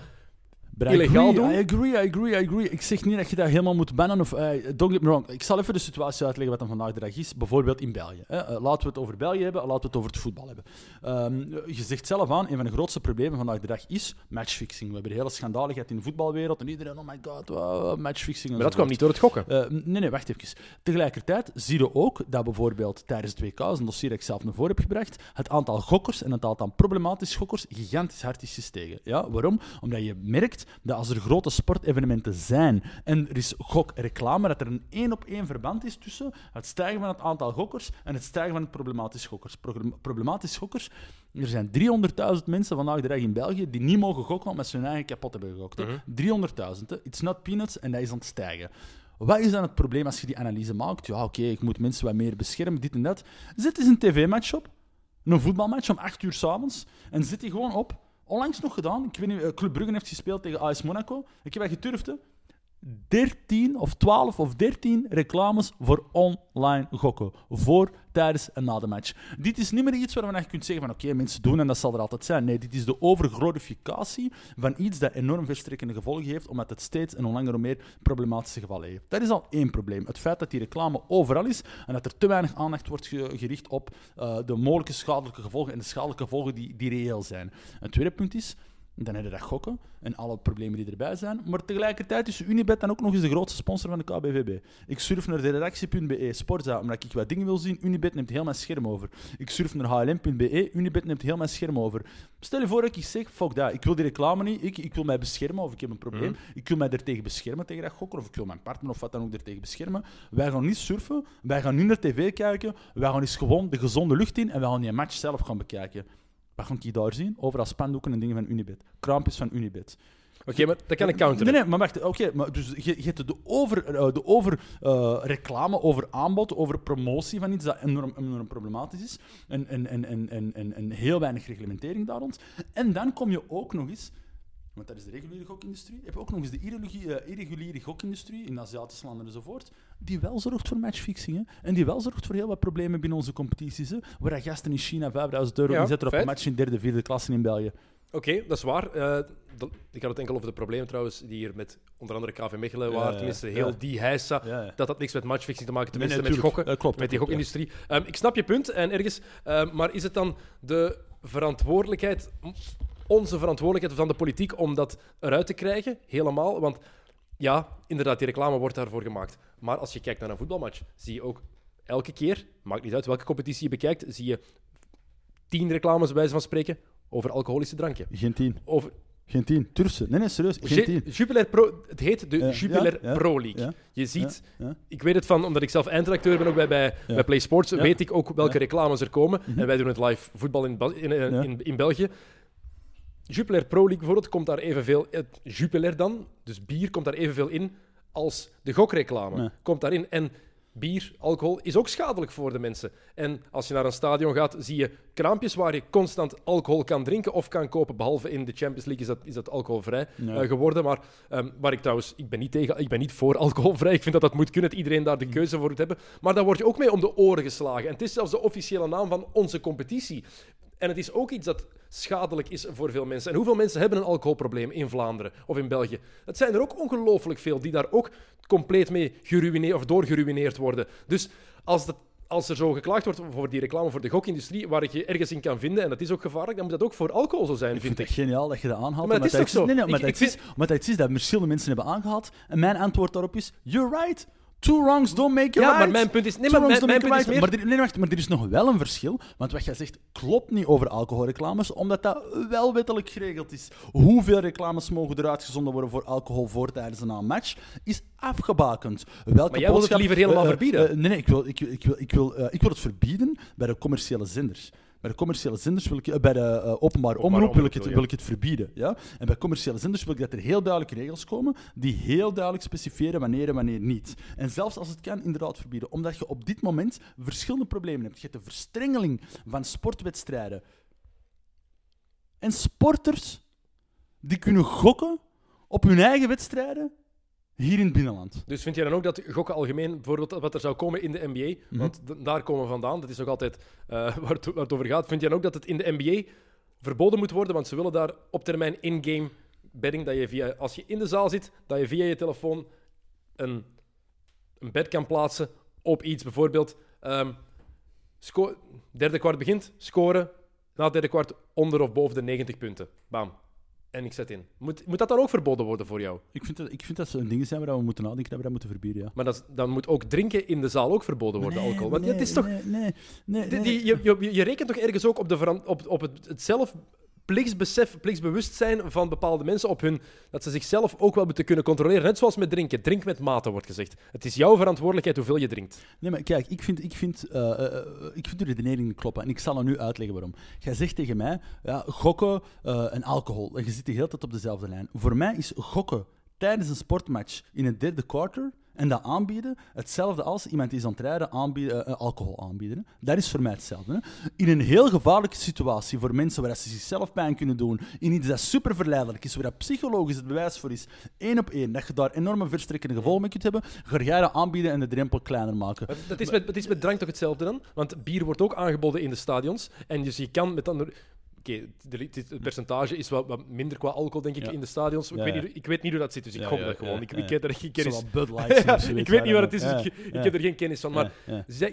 But I illegaal agree, doen? I agree, I agree, I agree. Ik zeg niet dat je dat helemaal moet bannen. Of, eh, don't get me wrong. Ik zal even de situatie uitleggen wat dan vandaag de dag is. Bijvoorbeeld in België. Hè. Eh, laten we het over België hebben, laten we het over het voetbal hebben. Ehm, je zegt zelf aan, een van de grootste problemen vandaag de dag is matchfixing. We hebben een hele schandaal gehad in de voetbalwereld. En iedereen, oh my god, wow, matchfixing. Maar dat kwam niet door het gokken. Eh, nee, nee, wacht even. Tegelijkertijd zie je ook dat bijvoorbeeld tijdens het WK, een dossier dat ik zelf naar voren heb gebracht, het aantal gokkers en het aantal problematische gokkers gigantisch hard is gestegen. Ja, waarom? Omdat je merkt dat als er grote sportevenementen zijn en er is gokreclame, dat er een één op één verband is tussen het stijgen van het aantal gokkers en het stijgen van het problematische gokkers. Pro- Problematische gokkers, er zijn 300.000 mensen vandaag de dag in België die niet mogen gokken omdat ze hun eigen kapot hebben gegokt. hè. 300.000, hè. it's not peanuts en dat is aan het stijgen. Wat is dan het probleem als je die analyse maakt? Ja, oké, ik moet mensen wat meer beschermen, dit en dat. Zet eens een tv-match op, een voetbalmatch om 8 uur s'avonds, en zet die gewoon op. Onlangs nog gedaan, ik weet niet, eh, Club Brugge heeft gespeeld tegen AS Monaco. Ik heb dat geturfd. 13 of 12 of 13 reclames voor online gokken. Voor, tijdens en na de match. Dit is niet meer iets waarvan je kunt zeggen van oké, mensen doen en dat zal er altijd zijn. Nee, dit is de overglorificatie van iets dat enorm verstrekkende gevolgen heeft, omdat het steeds en hoe langer meer problematische gevallen heeft. Dat is al één probleem. Het feit dat die reclame overal is en dat er te weinig aandacht wordt ge- gericht op eh, de mogelijke schadelijke gevolgen en de schadelijke gevolgen die, die reëel zijn. Een tweede punt is, Dan heb je dat gokken en alle problemen die erbij zijn. Maar tegelijkertijd is Unibet dan ook nog eens de grootste sponsor van de KBVB. Ik surf naar de redactie.be, Sportza, omdat ik wat dingen wil zien. Unibet neemt heel mijn scherm over. Ik surf naar hlm.be, Unibet neemt heel mijn scherm over. Stel je voor dat ik zeg, fuck dat, ik wil die reclame niet, ik, ik wil mij beschermen of ik heb een probleem. Ik wil mij er tegen beschermen, tegen dat gokken, of ik wil mijn partner of wat dan ook er tegen beschermen. Wij gaan niet surfen, wij gaan niet naar tv kijken, wij gaan eens gewoon de gezonde lucht in en wij gaan die match zelf gaan bekijken. Wat ga ik daar zien? Overal spandoeken en dingen van Unibet. Kraampjes van Unibet. Oké, maar dat kan ik counteren. Nee, nee, maar wacht. Oké, maar dus je, je hebt de over, eh, de over eh, reclame, over aanbod, over promotie van iets dat enorm, enorm problematisch is. En, en, en, en, en, en, en heel weinig reglementering daar rond. En dan kom je ook nog eens, want dat is de reguliere gokindustrie, heb je ook nog eens de irreguliere, eh, irreguliere gokindustrie in Aziatische landen enzovoort, die wel zorgt voor matchfixing. Hè, en die wel zorgt voor heel wat problemen binnen onze competities. Hè, waar gasten in China 5000 euro Ja, inzetten op feit. een match in derde, vierde klasse in België. Oké, dat is waar. Eh, ik had het enkel over de problemen trouwens, die hier met onder andere KV Mechelen waren. ja, tenminste, ja. heel die heisa. Ja. Dat had niks met matchfixing te maken, tenminste nee, met gokken. Klopt, met die gokindustrie. Ehm, ik snap je punt en ergens, ehm, maar is het dan de verantwoordelijkheid, onze verantwoordelijkheid van de politiek om dat eruit te krijgen? Helemaal. Want ja, inderdaad, die reclame wordt daarvoor gemaakt. Maar als je kijkt naar een voetbalmatch, zie je ook elke keer, maakt niet uit welke competitie je bekijkt, zie je tien reclames bij wijze van spreken over alcoholische drankje. Geen tien. Over Geen tien. Tursen. Nee, nee, serieus. Geen tien. Jupiler Pro, het heet de Ja, Jupiler ja, Pro League. ja, Je ziet, ik weet het van, omdat ik zelf eindredacteur ben ook bij, bij, Play Sports, weet ik ook welke reclames er komen. Mhm. En wij doen het live voetbal in, eh, in, in België. Jupiler Pro League bijvoorbeeld komt daar evenveel, het Jupiler dan, dus bier komt daar evenveel in als de gokreclame. Ja. Komt daarin. En bier, alcohol is ook schadelijk voor de mensen. En als je naar een stadion gaat, zie je kraampjes waar je constant alcohol kan drinken of kan kopen. Behalve in de Champions League is dat, is dat alcoholvrij eh, geworden. Maar ehm, waar ik trouwens, ik ben niet tegen, ik ben niet voor alcoholvrij. Ik vind dat dat moet kunnen, dat iedereen daar de keuze voor moet hebben. Maar dan word je ook mee om de oren geslagen. En het is zelfs de officiële naam van onze competitie. En het is ook iets dat schadelijk is voor veel mensen. En hoeveel mensen hebben een alcoholprobleem in Vlaanderen of in België? Het zijn er ook ongelooflijk veel die daar ook compleet mee geruineerd of door geruineerd worden. Dus als, dat, als er zo geklaagd wordt voor die reclame voor de gokindustrie, waar ik je ergens in kan vinden, en dat is ook gevaarlijk, dan moet dat ook voor alcohol zo zijn, Ik vind vind ik. het geniaal dat je dat aanhaalt. Maar het is toch zo? Nee, nee, Ik- maar ik dat is, maar dat is dat verschillende mensen hebben aangehaald. En mijn antwoord daarop is: You're right. Two wrongs don't make a Ja, right. maar mijn punt is- nee, maar mijn- punt is right. Maar, er, nee, wacht, maar er is nog wel een verschil. Want wat jij zegt klopt niet over alcoholreclames, omdat dat wel wettelijk geregeld is. Hoeveel reclames mogen er uitgezonden worden voor alcohol voor tijdens en na een match, is afgebakend. Welke Maar jij het liever helemaal eh, eh, verbieden. eh, nee, nee, ik wil, ik, ik, wil, ik, wil, ik wil het verbieden bij de commerciële zenders. Bij de commerciële zenders wil ik, eh, bij de eh, openbare omroep wil ik, het, omroep, wil ik het verbieden. Ja? En bij commerciële zenders wil ik dat er heel duidelijke regels komen die heel duidelijk specifieren wanneer en wanneer niet. En zelfs als het kan, inderdaad verbieden. Omdat je op dit moment verschillende problemen hebt. Je hebt de verstrengeling van sportwedstrijden. En sporters die kunnen gokken op hun eigen wedstrijden hier in het binnenland. Dus vind jij dan ook dat gokken algemeen, bijvoorbeeld wat er zou komen in de NBA, Mhm. want daar komen we vandaan, dat is ook altijd eh, waar, het, waar het over gaat. Vind jij dan ook dat het in de NBA verboden moet worden, want ze willen daar op termijn in-game betting, dat je via, als je in de zaal zit, dat je via je telefoon een, een bet kan plaatsen op iets, bijvoorbeeld ehm, derde kwart begint, scoren, na het derde kwart onder of boven de 90 punten. Bam. En ik zet in. Moet, moet dat dan ook verboden worden voor jou? Ik vind dat, ik vind dat zo'n dingen zijn waar we moeten nadenken, dat we dat moeten verbieden. Ja. Maar dat, is- dan moet ook drinken in de zaal ook verboden worden, Nee, alcohol. Want nee, het is toch... Nee, nee, nee, die- nee. die- je, je, je rekent toch ergens ook op, de veran- op, op het, het zelf plichtsbesef, plichtsbewustzijn van bepaalde mensen, op hun, dat ze zichzelf ook wel moeten kunnen controleren. Net zoals met drinken. Drink met mate, wordt gezegd. Het is jouw verantwoordelijkheid hoeveel je drinkt. Nee, maar kijk, ik vind, ik vind, eh, eh, ik vind de redenering kloppen. En ik zal er nu uitleggen waarom. Jij zegt tegen mij, ja, gokken eh, en alcohol. En je zit de hele tijd op dezelfde lijn. Voor mij is gokken tijdens een sportmatch in het derde quarter en dat aanbieden hetzelfde als iemand die is aan het rijden aanbieden, eh, alcohol aanbieden. Dat is voor mij hetzelfde. Hè. In een heel gevaarlijke situatie voor mensen waar ze zichzelf pijn kunnen doen, in iets dat super verleidelijk is, waar psychologisch het bewijs voor is, één op één, dat je daar enorme verstrekkende gevolgen mee kunt hebben, ga jij dat aanbieden en de drempel kleiner maken. Dat is met, dat is met drank toch hetzelfde dan? Want bier wordt ook aangeboden in de stadions. En dus je kan met andere... Oké, het, percentage is wat, wat minder qua alcohol, denk ik, Ja. in de stadions. Ik, Ja, weet niet, ik weet niet hoe dat zit, dus ik gok dat gewoon. ik, ken er, ik, ken Zo eens- wat Bud Lights of zoiets, ik weet niet don't het is, dus ik, heb er geen kennis van. Maar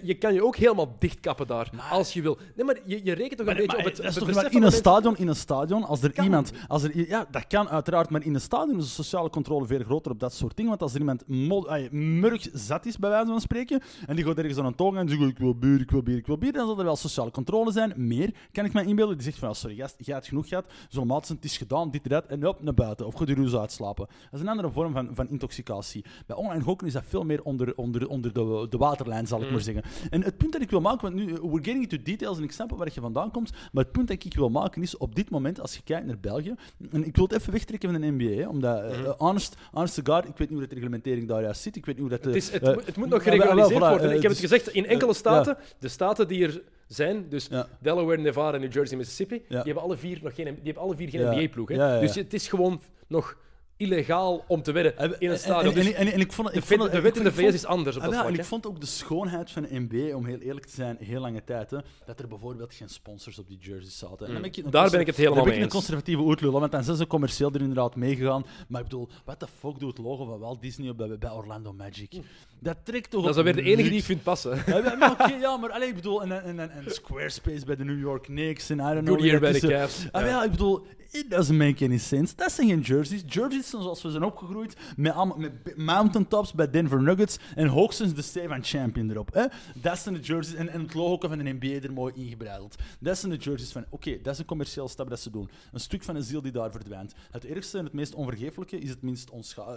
je kan je ook helemaal dichtkappen daar, als je wil. Nee, maar je, je rekent toch een Maar, beetje op het, in van een stadion, in een stadion, als er Kan. iemand, als er, ja, dat kan uiteraard, maar in een stadion is de sociale controle veel groter op dat soort dingen. Want als er iemand ay, murg zat is, bij wijze van spreken, en die gaat ergens aan een toon en zegt, ik wil bier, ik wil bier, ik wil bier, dan zal er wel sociale controle zijn. Meer, kan ik mij inbeelden. Die zegt van, sorry gast, jij hebt genoeg gehad, zo'n maat het is gedaan, dit en dat, en op naar buiten. Of je er eens uitslapen. Dat is een andere vorm van, van intoxicatie. Bij online gokken is dat veel meer onder, onder, onder de, de waterlijn, zal ik maar zeggen. En het punt dat ik wil maken, want nu, eh, we're getting into details en ik snap wel waar je vandaan komt, maar het punt dat ik wil maken is, op dit moment, als je kijkt naar België, en ik wil het even wegtrekken van de NBA, hè, omdat, eh, Mhm. honest, honest to God, ik weet niet hoe de reglementering daar juist zit, ik weet niet hoe dat... de- Het, is, het, moet- het moet nog geregulariseerd worden. ik heb dus- het gezegd, in enkele staten, de staten die er zijn, dus Ja. Delaware, Nevada, New Jersey, Mississippi, die hebben alle vier nog geen, die hebben alle vier geen. NBA-ploeg. Dus het is gewoon nog illegaal om te wedden En- in een en- stadion. En, Dus en, en, en ik vond, de, ik vond, wet- het- de wet in de VS is anders op Ah, dat ja, en ik vond ook de schoonheid van de NBA, om heel eerlijk te zijn, heel lange tijd, hè, dat er bijvoorbeeld geen sponsors op die jerseys zaten. En dan Mm. ben Daar ben ik het helemaal mee ik een eens. conservatieve oertlul, want dan zijn ze commercieel er inderdaad meegegaan. Maar ik bedoel, wat de fuck doet het logo van Walt Disney op bij, bij Orlando Magic? Dat trekt toch Dat is op alweer de enige die ik vind passen. Ja, maar- ja, maar allee, ik bedoel, en, en, en, Squarespace bij de New York Knicks en I don't know. Goodyear bij de eh. Cavs. Ah, ja, ik bedoel, it doesn't make any sense. Dat zijn geen jerseys. Jerseys zijn zoals we zijn opgegroeid, met, met mountaintops bij Denver Nuggets en hoogstens de and Champion erop. Dat zijn de jerseys en, het logo van de NBA er mooi ingebreideld. Dat zijn de jerseys van, oké, dat is een commerciële stap dat ze doen. Een stuk van een ziel die daar verdwijnt. Het ergste en het meest onvergeeflijke is het minst,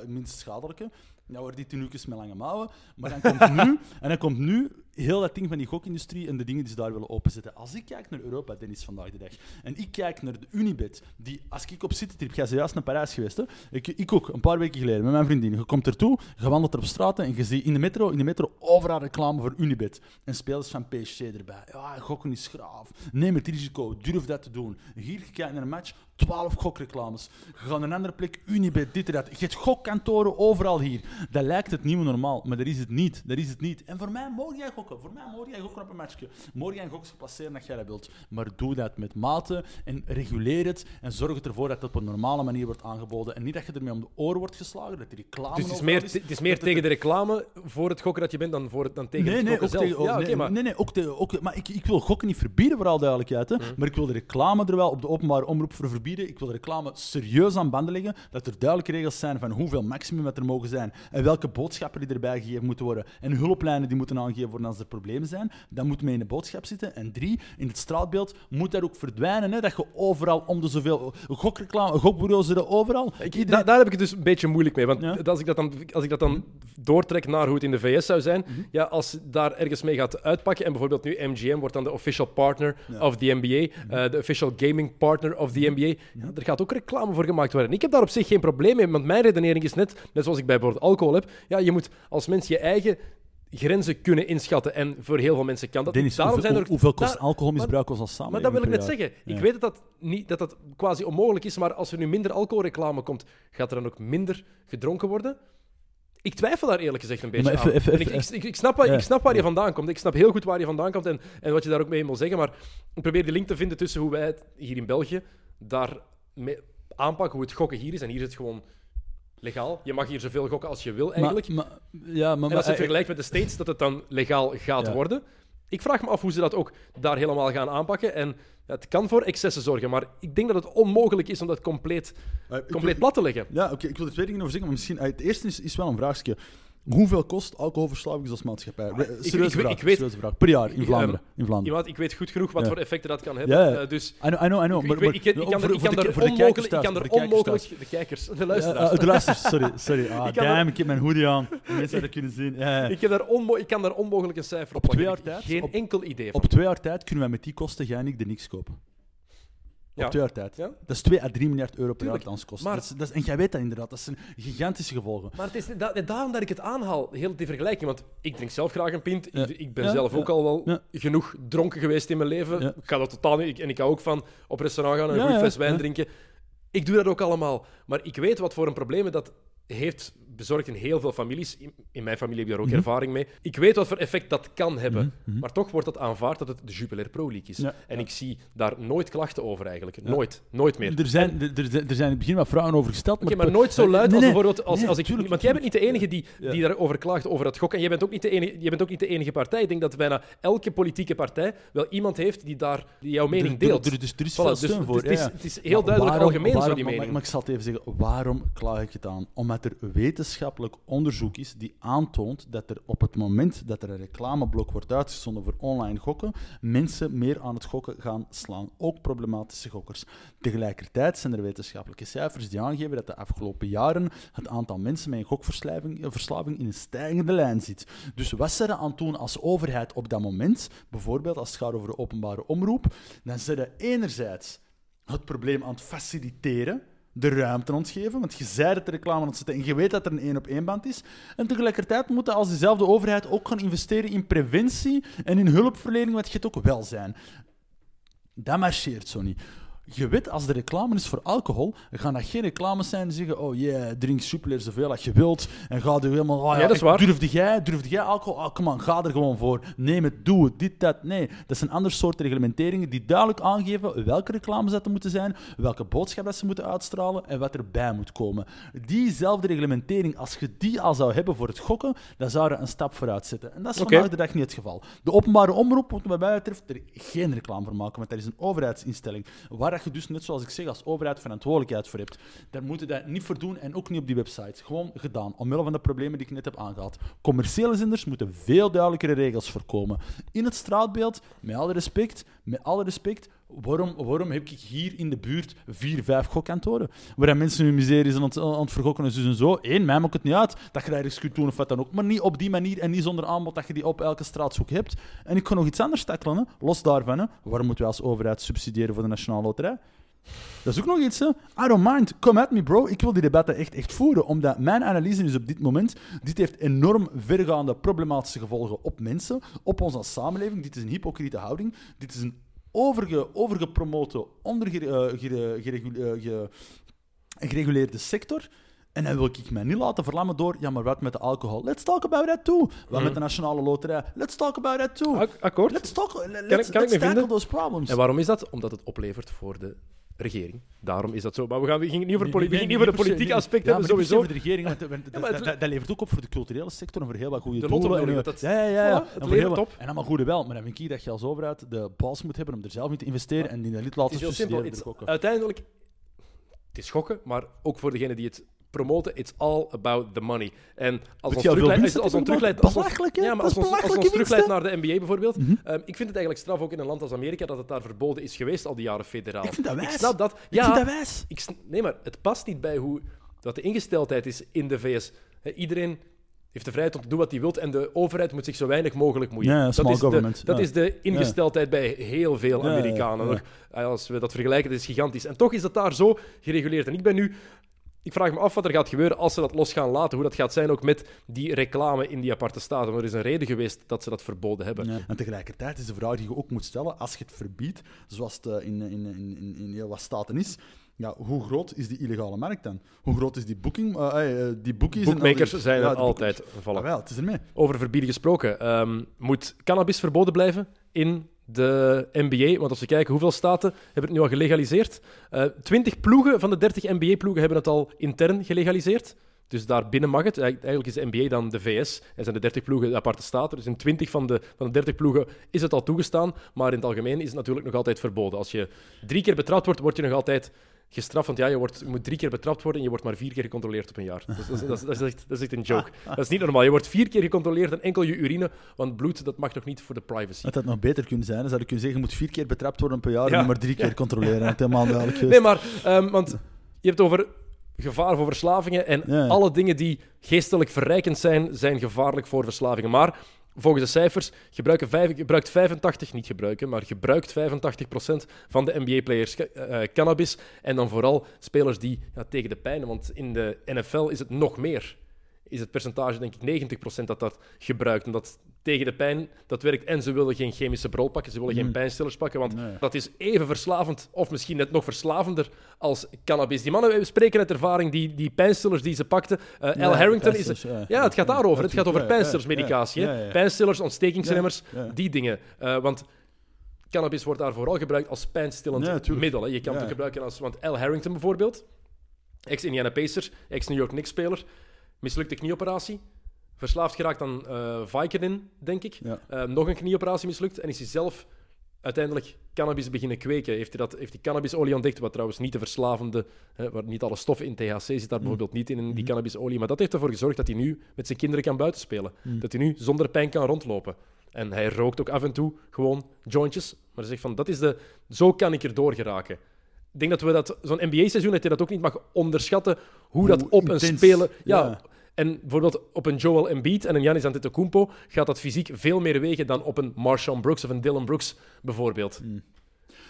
minst schadelijke. Nou worden die tenuukjes met lange mouwen. Maar dan komt nu, en dan komt nu heel dat ding van die gokindustrie en de dingen die ze daar willen openzetten. Als ik kijk naar Europa, Dennis, vandaag de dag, en ik kijk naar de Unibet, die, als ik op citytrip, jij bent juist naar Parijs geweest, hè? Ik, ik ook, een paar weken geleden, met mijn vriendin. Je komt ertoe, je wandelt er op straat en je ziet in de metro, in de metro overal reclame voor Unibet. En spelers van PSG erbij. Ja, gokken is graaf. Neem het risico, durf dat te doen. Hier, je kijkt naar een match, 12 gokreclames. Je gaat naar een andere plek, Unibet, dit en dat. Je hebt gokkantoren overal hier. Dat lijkt het nieuwe normaal, maar dat is het niet. Dat is het niet. En voor mij mag jij gokken. Voor mij mag jij gokken op een matchje. Mag jij gokje placeren dat jij dat wilt. Maar doe dat met mate en reguleer het. En zorg ervoor dat het op een normale manier wordt aangeboden. En niet dat je ermee om de oren wordt geslagen, dat die reclame Dus het is meer, het is meer tegen de reclame voor het gokken dat je bent dan, voor het, dan tegen Nee, het nee, gokken ook zelf. tegen, ja, oké, nee, maar nee, nee, ook tegen, ook, maar ik, ik wil gokken niet verbieden, voor alle duidelijkheid. Hè, Mhm. Maar ik wil de reclame er wel op de openbare omroep voor verbieden. Ik wil de reclame serieus aan banden leggen. Dat er duidelijke regels zijn van hoeveel maximum dat er mogen zijn. En welke boodschappen die erbij gegeven moeten worden. En hulplijnen die moeten aangegeven worden als er problemen zijn. Dat moet mee in de boodschap zitten. En drie, in het straatbeeld moet dat ook verdwijnen. Hè, dat je overal om de zoveel gokreclame, gokbureaus er overal. Ik, Iedereen- da- daar heb ik het dus een beetje moeilijk mee. Want Ja. als, ik dat dan, als ik dat dan doortrek naar hoe het in de VS zou zijn, Mhm. ja, als daar ergens mee gaat uitpakken, en bijvoorbeeld nu MGM wordt dan de official partner Ja. Mhm. of the NBA, eh, de official gaming partner of the NBA, ja, er gaat ook reclame voor gemaakt worden. En ik heb daar op zich geen probleem mee, want mijn redenering is net, net zoals ik bij bijvoorbeeld alcohol heb, ja, je moet als mens je eigen grenzen kunnen inschatten. En voor heel veel mensen kan dat. Dennis, Daarom hoeveel, zijn er, hoeveel kost daar- alcoholmisbruik ons als samen? maar dat wil ik net zeggen. Ik weet dat dat, niet, dat dat quasi onmogelijk is, maar als er nu minder alcoholreclame komt, gaat er dan ook minder gedronken worden? Ik twijfel daar eerlijk gezegd een beetje maar even- aan. even- ik, ik, ik, snap waar, Ja. ik snap waar je vandaan komt. Ik snap heel goed waar je vandaan komt en, en wat je daar ook mee wil zeggen. Maar ik probeer die link te vinden tussen hoe wij het hier in België daar aanpakken, hoe het gokken hier is. En hier is het gewoon legaal. Je mag hier zoveel gokken als je wil eigenlijk. Maar, maar, ja, maar, En als je het vergelijkt met de States, dat het dan legaal gaat Ja. worden. Ik vraag me af hoe ze dat ook daar helemaal gaan aanpakken. En ja, het kan voor excessen zorgen, maar ik denk dat het onmogelijk is om dat compleet, wil- compleet plat te leggen. Ja, oké, ik wil er twee dingen over zeggen, maar misschien... eh, Het eerste is, is wel een vraagje. Hoeveel kost alcoholverslaving als maatschappij? Serieuze ik vraag, ik weet- serieuze vraag. Per jaar in Vlaanderen. in Vlaanderen. Iemand, ik weet goed genoeg wat Ja. voor effecten dat kan hebben. Ja, ja. Eh, dus I know, I know, I know. ik, maar- ik, weet- maar- ik, ik, ik kan, er, ik kan er onmogelijk... Ik kan er voor de kijkers onmogelijk... De kijkers, de Ja, luisteraars. de luisteraars, sorry. sorry. Ah, Ik er- damn, ik heb mijn hoodie aan. Mensen dat kunnen zien. Ja, ja. Ik, heb daar onmo ik kan daar onmogelijk een cijfer op Op twee jaar tijd, Geen enkel idee van. Op twee jaar tijd kunnen wij met die kosten, jij en ik, de niks kopen. Ja. Op twee jaar tijd. Ja. Dat is 2 à 3 miljard euro per jaar danskosten. Maar- Dat is, dat is, en jij weet dat inderdaad. Dat zijn gigantische gevolgen. Maar het is da daarom dat ik het aanhaal, heel die vergelijking. Want ik drink zelf graag een pint. Ja. Ik, ik ben zelf ook al wel genoeg dronken geweest in mijn leven. Ik ga dat totaal niet. En ik hou ook van op restaurant gaan en een ja, fles wijn drinken. Ik doe dat ook allemaal. Maar ik weet wat voor een problemen dat heeft bezorgd in heel veel families. In, in mijn familie heb je daar ook Mhm. ervaring mee. Ik weet wat voor effect dat kan hebben. Maar toch wordt het aanvaard dat het de Jupiler Pro League is. Ja. En ik zie daar nooit klachten over eigenlijk. Nooit. Nooit meer. Er zijn, er, er, zijn- er zijn in het begin wat vragen over gesteld. Oké, maar nooit zo luid Nee, als bijvoorbeeld als, Nee, als ik. tuurlijk, want jij bent niet de enige die, die daarover klaagt over het gokken. En jij bent, ook niet de enige, jij bent ook niet de enige partij. Ik denk dat bijna elke politieke partij wel iemand heeft die, daar, die jouw mening deelt. Er, dus er is Voilà, veel dus steun voor. het, is, heel Maar duidelijk algemeen zo die maar- mening. Maar, ik zal het even zeggen, waarom klaag ik het aan? Omdat er wetenschappelijk onderzoek is die aantoont dat er op het moment dat er een reclameblok wordt uitgezonden voor online gokken, mensen meer aan het gokken gaan slaan. Ook problematische gokkers. Tegelijkertijd zijn er wetenschappelijke cijfers die aangeven dat de afgelopen jaren het aantal mensen met een gokverslaving eh, in een stijgende lijn zit. Dus wat ze aan doen als overheid op dat moment, bijvoorbeeld als het gaat over de openbare omroep, dan zijn ze enerzijds het probleem aan het faciliteren, de ruimte ontgeven, want je zei dat de reclame aan het zetten en je weet dat er een één-op-één band is. En tegelijkertijd moeten als diezelfde overheid ook gaan investeren in preventie en in hulpverlening, want je hebt ook welzijn. Dat marcheert zo niet. Je weet, als de reclame is voor alcohol, dan gaan dat geen reclames zijn die zeggen: Oh yeah, drink Jupiler zoveel als je wilt. En ga er helemaal. Oh, Ja, dat is waar. Durfde jij, durfde jij alcohol? Oh, come on, ga er gewoon voor. Neem het, doe het, dit, dat. Nee, dat zijn andere soorten reglementeringen die duidelijk aangeven welke reclames dat er moeten zijn, welke boodschap dat ze moeten uitstralen en wat erbij moet komen. Diezelfde reglementering, als je die al zou hebben voor het gokken, dan zou er een stap vooruit zetten. En dat is Oké. vandaag de dag niet het geval. De openbare omroep moet wat mij betreft er geen reclame voor maken, want dat is een overheidsinstelling. Waar je dus, net zoals ik zeg, als overheid verantwoordelijkheid voor hebt. Daar moeten dat niet voor doen en ook niet op die website. Gewoon gedaan, omwille van de problemen die ik net heb aangehaald. Commerciële zenders moeten veel duidelijkere regels voorkomen. In het straatbeeld, met alle respect, met alle respect, waarom, waarom heb ik hier in de buurt vier, vijf gokkantoren? Waar mensen hun miserie zijn aan het, aan het vergokken en zo en zo. Eén, mij maakt het niet uit dat je daar iets kunt doen of wat dan ook. Maar niet op die manier en niet zonder aanbod dat je die op elke straatshoek hebt. En ik kan nog iets anders tackelen, los daarvan. Hè. Waarom moeten wij als overheid subsidiëren voor de Nationale Loterij? Dat is ook nog iets. I don't mind. Come at me, bro. Ik wil die debatten echt, echt voeren, omdat mijn analyse is op dit moment, dit heeft enorm vergaande problematische gevolgen op mensen, op als samenleving. Dit is een hypocriete houding. Dit is een overge, overgepromote, ondergereguleerde sector. En dan wil ik mij niet laten verlammen door, ja, maar wat met de alcohol? Let's talk about that too. Wat met de Nationale Loterij? Let's talk about that too. Ak- akkoord. Let's talk, let's, kan ik let's me tackle vinden? those problems. En waarom is dat? Omdat het oplevert voor de regering. Daarom is dat zo. Maar we, gaan, we gingen niet over, poli- nee, niet nee, over politieke Ja, hebben, sowieso. over de regering, want, want Ja, maar dat, het- dat, dat levert ook op voor de culturele sector en voor heel wat goede De doelen. en, dat- ja, ja, ja. ja. Voilà, En voor heel wat- op. En allemaal goede wel, maar dan vind ik dat je als overheid de baas moet hebben om er zelf in te investeren en die dat niet laten Het is heel simpel. uiteindelijk, het is schokken, maar ook voor degene die het promoten, it's all about the money. En als ons terugleidt, als, ons terugleidt, ja, maar als ons, als ons terugleidt naar de NBA bijvoorbeeld, Mhm. ehm, ik vind het eigenlijk straf ook in een land als Amerika dat het daar verboden is geweest al die jaren federaal. Ik vind dat wijs. Ik snap dat. Ik Ja, vind dat wijs. ik nee, maar het past niet bij hoe dat de ingesteldheid is in de VS. Iedereen heeft de vrijheid om te doen wat hij wil en de overheid moet zich zo weinig mogelijk moeien. Ja, ja, dat is, de, government, dat is de ingesteldheid bij heel veel Amerikanen. Als we dat vergelijken, dat is gigantisch. En toch is dat daar zo gereguleerd. En ik ben nu... Ik vraag me af wat er gaat gebeuren als ze dat los gaan laten. Hoe dat gaat zijn ook met die reclame in die aparte staten. Want er is een reden geweest dat ze dat verboden hebben. Ja. En tegelijkertijd is de vraag die je ook moet stellen, als je het verbiedt, zoals het eh, in, in, in, in, heel wat staten is, ja, hoe groot is die illegale markt dan? Hoe groot is die booking? eh, die bookies en Boekmakers zijn ja, er altijd. Ah, wel, het is ermee. Over verbieden gesproken. ehm, moet cannabis verboden blijven in de NBA? Want als we kijken hoeveel staten hebben het nu al gelegaliseerd. Eh 20 ploegen van de 30 NBA-ploegen hebben het al intern gelegaliseerd. Dus daar binnen mag het. Eigenlijk eigenlijk is de NBA dan de VS. En zijn de 30 ploegen de aparte staten. Dus in 20 van de, van de 30 ploegen is het al toegestaan. Maar in het algemeen is het natuurlijk nog altijd verboden. Als je drie keer betrapt wordt, word je nog altijd gestraft. Want ja, je, wordt, je moet drie keer betrapt worden en je wordt maar vier keer gecontroleerd op een jaar. Dat is, dat is, dat is, dat is echt, dat is echt een joke. Dat is niet normaal. Je wordt vier keer gecontroleerd en enkel je urine, want bloed, dat mag nog niet voor de privacy. Dat had nog beter kunnen zijn. Dan zou ik kunnen zeggen, je moet vier keer betrapt worden per jaar Ja. en maar drie keer controleren. Dat helemaal duidelijk geweest. Nee, maar, ehm, want je hebt over gevaar voor verslavingen en Ja. alle dingen die geestelijk verrijkend zijn, zijn gevaarlijk voor verslavingen. Maar volgens de cijfers gebruiken vijf, gebruikt 85, niet gebruiken, maar gebruikt 85% van de NBA-players cannabis. En dan vooral spelers die ja, tegen de pijn, want in de NFL is het nog meer. Is het percentage denk ik 90% dat dat gebruikt. En dat tegen de pijn, dat werkt. En ze willen geen chemische brol pakken, ze willen geen pijnstillers pakken, want Nee. dat is even verslavend, of misschien net nog verslavender als cannabis. Die mannen we spreken uit ervaring, die, die pijnstillers die ze pakten. Eh Ja, Al Harrington is... Ja, ja. het gaat daarover. Het gaat over pijnstillersmedicatie. ja. Pijnstillers, ontstekingsremmers, die dingen. Eh, want cannabis wordt daar vooral gebruikt als pijnstillend Ja, middel. Hè. Je kan Ja. het ook gebruiken als... Want Al Harrington bijvoorbeeld, ex-Indiana Pacers, ex-New York Knicks-speler, mislukte knieoperatie, verslaafd geraakt aan Vicodin, denk ik. Ja. Eh, nog een knieoperatie mislukt en is hij zelf uiteindelijk cannabis beginnen kweken. Heeft hij, dat, heeft hij cannabisolie ontdekt, wat trouwens niet de verslavende, hè, waar niet alle stoffen in THC zit Mm. daar bijvoorbeeld niet in, in Mm-hmm. die cannabisolie. Maar dat heeft ervoor gezorgd dat hij nu met zijn kinderen kan buitenspelen. Mm. Dat hij nu zonder pijn kan rondlopen. En hij rookt ook af en toe gewoon jointjes. Maar hij zegt van, dat is de, zo kan ik erdoor geraken. Ik denk dat we dat, zo'n NBA-seizoen, dat je dat ook niet mag onderschatten, hoe, dat op een speler... Ja, ja. En bijvoorbeeld op een Joel Embiid en een Giannis Antetokounmpo gaat dat fysiek veel meer wegen dan op een Marshawn Brooks of een Dylan Brooks bijvoorbeeld.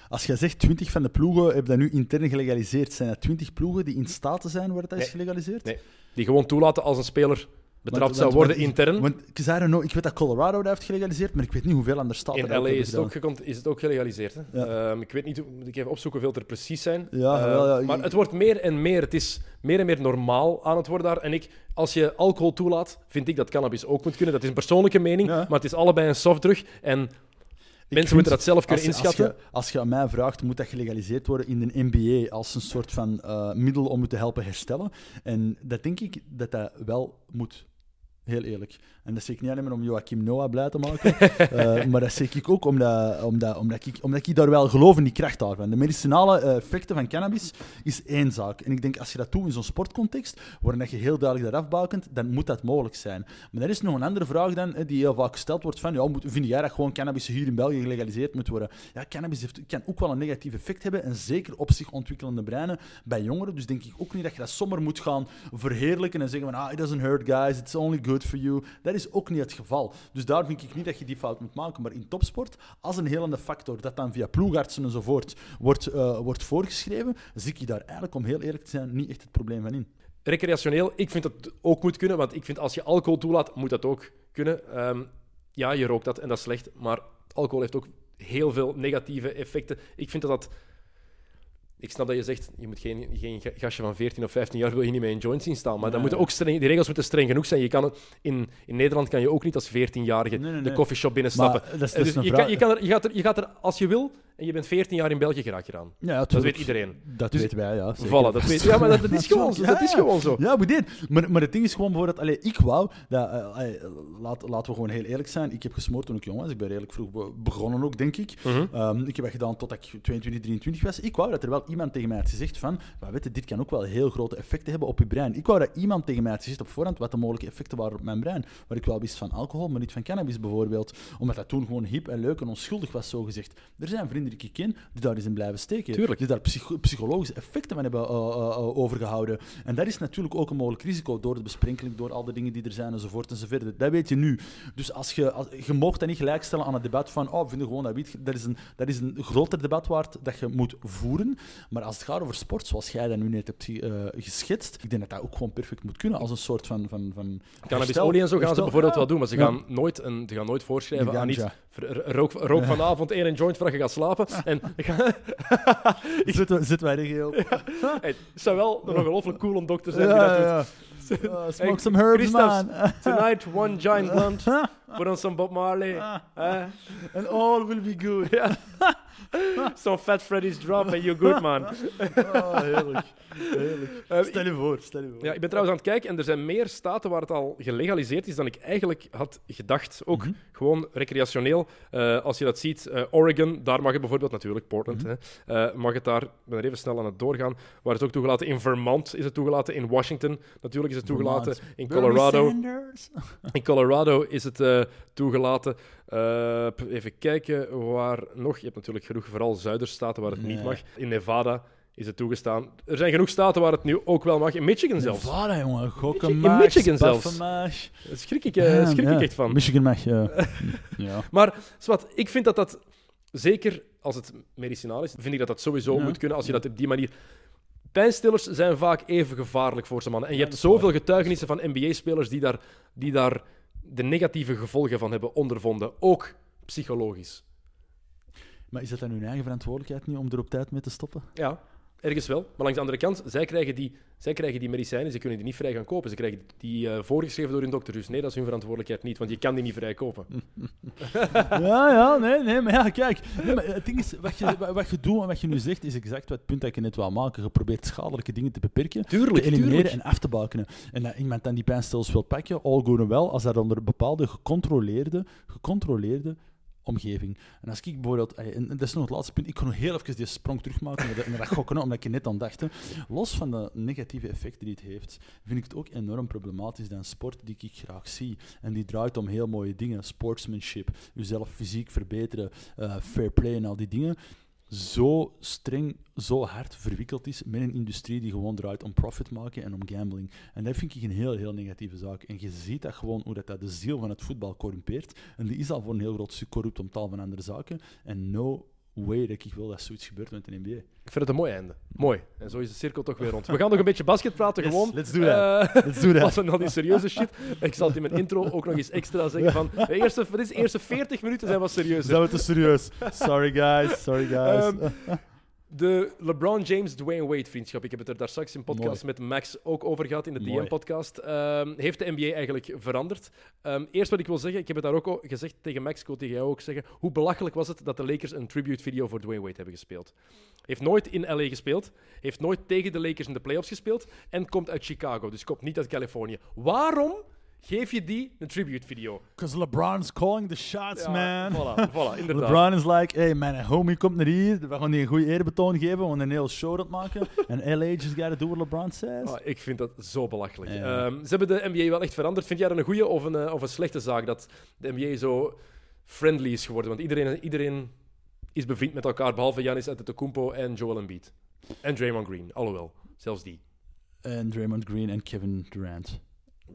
Als jij zegt 20 van de ploegen hebben dat nu intern gelegaliseerd, zijn dat 20 ploegen die in staat zijn waar het is gelegaliseerd? Nee. Die gewoon toelaten als een speler betrapt Want- zou want- worden want- intern. Want ik, zei nog, ik weet dat Colorado dat heeft gelegaliseerd, maar ik weet niet hoeveel andere staten In dat ook LA is het, ook, is het ook gelegaliseerd. Hè? Ja. Ehm, ik weet niet, moet ik even opzoeken hoeveel er precies zijn. Ja, Eh, wel, ja, maar het wordt meer en meer. Het is meer en meer normaal aan het worden daar. En ik, als je alcohol toelaat, vind ik dat cannabis ook moet kunnen. Dat is een persoonlijke mening, maar het is allebei een softdrug. En mensen moeten dat zelf kunnen als, inschatten. Als je, als je aan mij vraagt, moet dat gelegaliseerd worden in de NBA als een soort van eh, middel om het te helpen herstellen? En dat denk ik dat dat wel moet. Heel eerlijk. En dat zeg ik niet alleen maar om Joachim Noah blij te maken, eh, maar dat zeg ik ook omdat, omdat, omdat, ik, omdat ik daar wel geloof in die kracht daarvan. De medicinale eh, effecten van cannabis is één zaak. En ik denk, als je dat doet in zo'n sportcontext, waarin dat je heel duidelijk dat afbakent, dan moet dat mogelijk zijn. Maar er is nog een andere vraag dan, hè, die heel vaak gesteld wordt van, ja, moet, vind jij dat gewoon cannabis hier in België gelegaliseerd moet worden? Ja, cannabis heeft, kan ook wel een negatief effect hebben, en zeker op zich ontwikkelende breinen bij jongeren. Dus denk ik ook niet dat je dat zomaar moet gaan verheerlijken en zeggen van, ah, it doesn't hurt guys, it's only good for you. Dat is ook niet het geval. Dus daar vind ik niet dat je die fout moet maken. Maar in topsport, als een helende factor dat dan via ploegartsen enzovoort wordt, eh, wordt voorgeschreven, zie ik daar eigenlijk, om heel eerlijk te zijn, niet echt het probleem van in. Recreationeel, ik vind dat ook moet kunnen, want ik vind als je alcohol toelaat, moet dat ook kunnen. Ehm, ja, je rookt dat en dat is slecht, maar alcohol heeft ook heel veel negatieve effecten. Ik vind dat dat... Ik snap dat je zegt, je moet geen, geen ga- gastje van 14 of 15 jaar wil je niet mee in joint zien staan, maar dan moeten ook streng, die regels moeten streng genoeg zijn. Je kan in, in Nederland kan je ook niet als 14-jarige Nee, nee, de coffeeshop binnenstappen. Maar dat is- Eh, dat is dus je, kan, je, kan er, je, gaat er, je gaat er als je wil en je bent 14 jaar in België geraak je eraan. Ja, Dat weet iedereen. Dat Dus- weten wij, ja. zeker. Voilà, dat weet Ja, maar dat, dat is gewoon zo. Ja, Dat is gewoon zo. Ja, dit. Maar, maar het ding is gewoon bijvoorbeeld, allee, ik wou, dat, eh, allee, laat, laten we gewoon heel eerlijk zijn. Ik heb gesmoord toen ik jong was. Ik ben redelijk vroeg be- begonnen ook, denk ik. Mhm. Ehm, ik heb dat gedaan tot ik 22, 23 was. Ik wou dat er wel iemand tegen mij had gezegd van, maar weet je, dit kan ook wel heel grote effecten hebben op je brein. Ik wou dat iemand tegen mij had gezegd op voorhand wat de mogelijke effecten waren op mijn brein. Waar ik wel wist van alcohol, maar niet van cannabis bijvoorbeeld. Omdat dat toen gewoon hip en leuk en onschuldig was, zo gezegd. Er zijn vrienden die ik ken die daar eens in blijven steken. Tuurlijk. Die daar psycho- psychologische effecten van hebben eh, eh, eh, overgehouden. En dat is natuurlijk ook een mogelijk risico door de besprenkeling, door al de dingen die er zijn enzovoort enzovoort. Dat weet je nu. Dus als je, als, je mocht dat niet gelijkstellen aan het debat van, oh, we vinden gewoon dat is, een, dat is een groter debat waard dat je moet voeren. Maar als het gaat over sport, zoals jij dat nu net hebt eh, geschetst, ik denk dat dat ook gewoon perfect moet kunnen als een soort van... van, van Cannabisolie en zo gaan ze bijvoorbeeld Ja. wel doen, maar ze Ja. gaan nooit, een, ze gaan nooit voorschrijven aan iets. Rook, rook vanavond één joint voordat je gaat slapen. En Zitten, zitten wij er? Hey, het zou wel een ongelooflijk cool om dokter zijn Ja, die dat doet. ja, ja. Uh, smoke Hey, some herbs, Christophe, man. Tonight, one giant blunt. Put on some Bob Marley. Eh, And all will be good. ja. Some Fat Freddy's drop and you're good, man. Oh, heerlijk. heerlijk. Eh, Stel je voor, stel je voor. Ja, ik ben trouwens aan het kijken en er zijn meer staten waar het al gelegaliseerd is dan ik eigenlijk had gedacht. Ook Mhm. gewoon recreationeel. Eh, als je dat ziet, eh, Oregon, daar mag het bijvoorbeeld natuurlijk, Portland, Mhm. hè, eh, mag het daar, ik ben er even snel aan het doorgaan, waar het ook toegelaten. In Vermont is het toegelaten, in Washington natuurlijk is het toegelaten, Vermont. in Colorado, in Colorado is het eh, toegelaten. Eh, even kijken waar nog. Je hebt natuurlijk genoeg, vooral zuiderstaten waar het niet mag. In Nevada is het toegestaan. Er zijn genoeg staten waar het nu ook wel mag. In Michigan zelfs. Nevada, jongen. In Michigan zelfs. Daar schrik ik, eh, Ja, schrik ja. ik echt van. Michigan mag, ja. ja. Maar zwart, ik vind dat dat, zeker als het medicinaal is, vind ik dat dat sowieso moet kunnen als je dat op die manier Pijnstillers zijn vaak even gevaarlijk voor ze mannen. En je hebt zoveel getuigenissen van NBA-spelers die daar, die daar de negatieve gevolgen van hebben ondervonden. Ook psychologisch. Maar is dat dan hun eigen verantwoordelijkheid niet om er op tijd mee te stoppen? Ja, ergens wel. Maar langs de andere kant, zij krijgen die, zij krijgen die medicijnen, ze kunnen die niet vrij gaan kopen. Ze krijgen die eh, voorgeschreven door hun dokter. Dus nee, dat is hun verantwoordelijkheid niet, want je kan die niet vrij kopen. Ja, ja, nee, nee, maar ja, kijk. Nee, maar het ding is, wat je, wat je doet en wat je nu zegt, is exact wat het punt dat je net wou maken. Je probeert schadelijke dingen te beperken, Tuurlijk, te elimineren tuurlijk. en af te bakenen. En dat iemand dan die pijnstillers wil pakken, all good and well, als dat onder bepaalde gecontroleerde, gecontroleerde omgeving. En als ik bijvoorbeeld, en dat is nog het laatste punt, ik kon nog heel even die sprong terugmaken naar dat, gokken, omdat ik net aan dacht. hè. Los van de negatieve effecten die het heeft, vind ik het ook enorm problematisch dat sport die ik graag zie, en die draait om heel mooie dingen, sportsmanship, jezelf fysiek verbeteren, eh, fair play en al die dingen, zo streng, zo hard verwikkeld is met een industrie die gewoon draait om profit maken en om gambling. En dat vind ik een heel, heel negatieve zaak. En je ziet dat gewoon hoe dat, de ziel van het voetbal corrumpeert. En die is al voor een heel groot stuk corrupt om tal van andere zaken. En no way dat ik wil dat zoiets gebeurt met de NBA. Ik vind het een mooi einde. Mooi. En zo is de cirkel toch weer rond. We gaan nog een beetje basket praten, Yes, gewoon. let's do that. Eh, Let's do that. Dan die serieuze shit. Ik zal het in mijn intro ook nog eens extra zeggen van... De eerste, de eerste 40 minuten zijn wat serieuzer. Zijn we te serieus? Sorry guys, sorry guys. Ehm, De LeBron James-Dwayne Wade-vriendschap, ik heb het er daar straks in podcast met Max ook over gehad, in de. DM-podcast, ehm, heeft de NBA eigenlijk veranderd. Ehm, eerst wat ik wil zeggen, ik heb het daar ook al gezegd tegen Max, ik wil tegen jou ook zeggen, hoe belachelijk was het dat de Lakers een tribute-video voor Dwayne Wade hebben gespeeld. Heeft nooit in LA gespeeld, heeft nooit tegen de Lakers in de playoffs gespeeld en komt uit Chicago, dus komt niet uit Californië. Waarom geef je die een tribute-video? Because LeBron's calling the shots, man. Voilà, voilà, inderdaad. LeBron is like, hey, mijn homie komt naar hier. We gaan die een goede eerbetoon geven. We gaan een hele show dat maken. En LA just gotta do what LeBron says. Ah, ik vind dat zo belachelijk. Ehm, ze hebben de NBA wel echt veranderd. Vind jij dat een goede of een, eh, of een slechte zaak dat de NBA zo friendly is geworden? Want iedereen, iedereen is bevriend met elkaar, behalve Giannis Antetokounmpo en Joel Embiid. En Draymond Green, alhoewel. Zelfs die. En Draymond Green en Kevin Durant.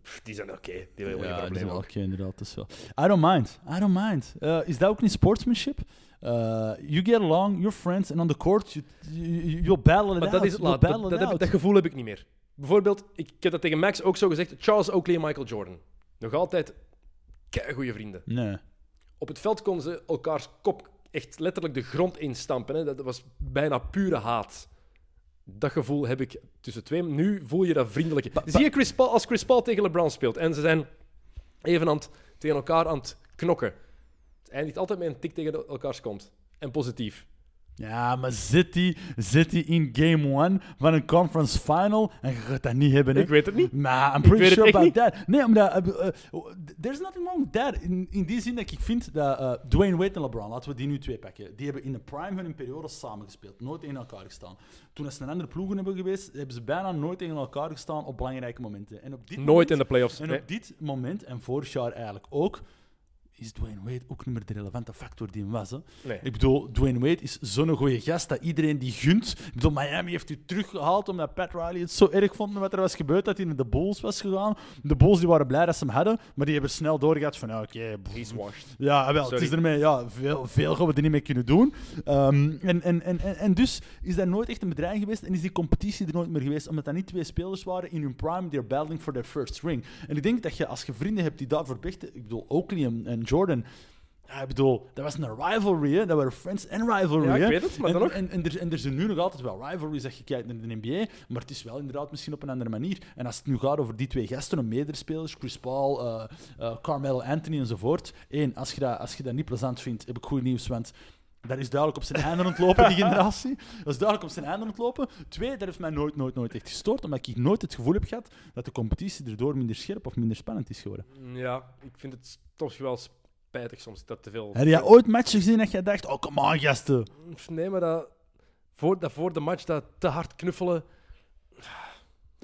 Pff, die zijn oké. Die hebben Ja, probleem oké, inderdaad. Dat is wel. I don't mind. I don't mind. Eh, is dat ook niet sportsmanship? Eh, you get along, you're friends, and on the court, you, you, you'll battle it Maar out. dat, is het You'll laat. battle Dat, it dat, heb- out. dat gevoel heb ik niet meer. Bijvoorbeeld, ik, ik heb dat tegen Max ook zo gezegd. Charles Oakley en Michael Jordan. Nog altijd goede vrienden. Nee. Op het veld konden ze elkaars kop echt letterlijk de grond instampen. Hè. Dat was bijna pure haat. Dat gevoel heb ik tussen twee. Nu voel je dat vriendelijke. Zie je Chris Paul, als Chris Paul tegen LeBron speelt en ze zijn even aan het, tegen elkaar aan het knokken. Het eindigt altijd met een tik tegen elkaars kont. En positief. Ja, maar zit hij zit die in game one van een conference final en je gaat dat niet hebben, hè? Ik weet het niet. Maar I'm pretty sure about that. Nee, omdat... eh, eh, there's nothing wrong with that. In, in die zin dat ik vind dat eh, Dwayne Wade en LeBron, laten we die nu twee pakken, die hebben in de prime van hun periode samengespeeld. Nooit tegen elkaar gestaan. Toen ze een andere ploegen hebben geweest, hebben ze bijna nooit tegen elkaar gestaan op belangrijke momenten. En op dit Nooit moment, in de playoffs. En Nee. op dit moment, en vorig jaar eigenlijk ook, is Dwayne Wade ook niet meer de relevante factor die hem was. Hè. Nee. Ik bedoel, Dwayne Wade is zo'n goede gast dat iedereen die gunt. Ik bedoel, Miami heeft u teruggehaald omdat Pat Riley het zo erg vond met wat er was gebeurd, dat hij naar de Bulls was gegaan. De Bulls die waren blij dat ze hem hadden, maar die hebben snel doorgehad van, oké, He's washed. ja, wel, het is ermee, ja, veel, veel gaan we er niet mee kunnen doen. Ehm, en, en, en, en, dus is dat nooit echt een bedreiging geweest en is die competitie er nooit meer geweest, omdat dat niet twee spelers waren in hun prime, die are battling for their first ring. En ik denk dat je, als je vrienden hebt die daarvoor vechten, ik bedoel, Oakley en Jordan, ja, ik bedoel, dat was een rivalry, hè. dat waren friends en rivalry. Ja, ik weet het, maar en, dan nog. En, en, er, en er zijn nu nog altijd wel rivalries als je kijkt naar de NBA, maar het is wel inderdaad misschien op een andere manier. En als het nu gaat over die twee gasten, of meerdere spelers, Chris Paul, eh, eh, Carmelo Anthony enzovoort. Eén, als je, dat, als je dat niet plezant vindt, heb ik goed nieuws, want dat is duidelijk op zijn einde aan het lopen, die generatie. Dat is duidelijk op zijn einde aan het lopen. Twee, dat heeft mij nooit, nooit, nooit echt gestoord, omdat ik nooit het gevoel heb gehad dat de competitie erdoor minder scherp of minder spannend is geworden. Ja, ik vind het toch wel spijtig soms dat te veel. Heb jij ooit matchen gezien dat jij dacht, oh, kom on, gasten. Nee, maar dat voor, dat voor de match dat te hard knuffelen.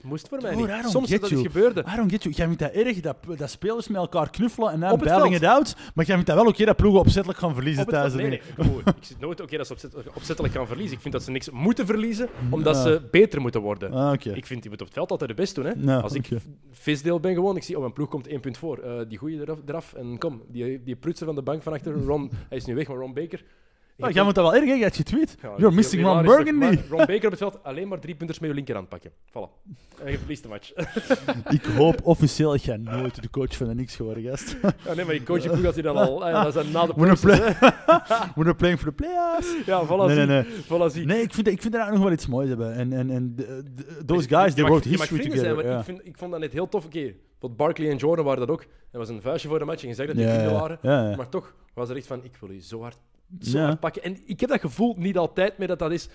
Moest voor mij niet. Soms dat you. gebeurde. Don't get you. Jij vindt dat erg dat, dat spelers met elkaar knuffelen en dan het bailing it out. Maar jij vindt dat wel oké dat ploegen opzettelijk gaan verliezen Op het thuis. nee, nee. Ik zit nooit oké dat ze opzettelijk, opzettelijk gaan verliezen. Ik vind dat ze niks moeten verliezen, omdat Ah. ze beter moeten worden. Ah. Ik vind die moet op het veld altijd de best doen. Hè. Als ik visdeel ben gewoon, ik zie, oh, mijn ploeg komt één punt voor. Eh, die goeie eraf, eraf. En kom, die, die prutser van de bank van achter, Ron, hij is nu weg, maar Ron Baker. Oh, jij moet dat wel erg, hè? Je hebt getweet. Ja, You're missing Ron hilarisch toch? Burgundy. Ron Baker op het veld, alleen maar drie punters met je linkerhand pakken. Voilà. En je verliest de match. Ik hoop officieel dat jij nooit de coach van de Knicks geworden, gast. Ja, nee, maar je coach je ploeg had hij dan al. eh, dat is na de We're play- playing for the playoffs. Ja, voilà, Nee, nee. Voilà. Nee, ik vind, ik vind dat nog wel iets moois hebben. En, en, en those guys, they wrote history zijn, together. maar ja. ik, vind, ik vond dat net heel tof. Oké, want Barkley en Jordan waren dat ook. Er was een vuistje voor de match en je zegt dat die Ja, vrienden ja, waren. ja, ja. Maar toch was er echt van, ik wil je zo hard, zo Ja. pakken. En ik heb dat gevoel niet altijd meer dat dat is.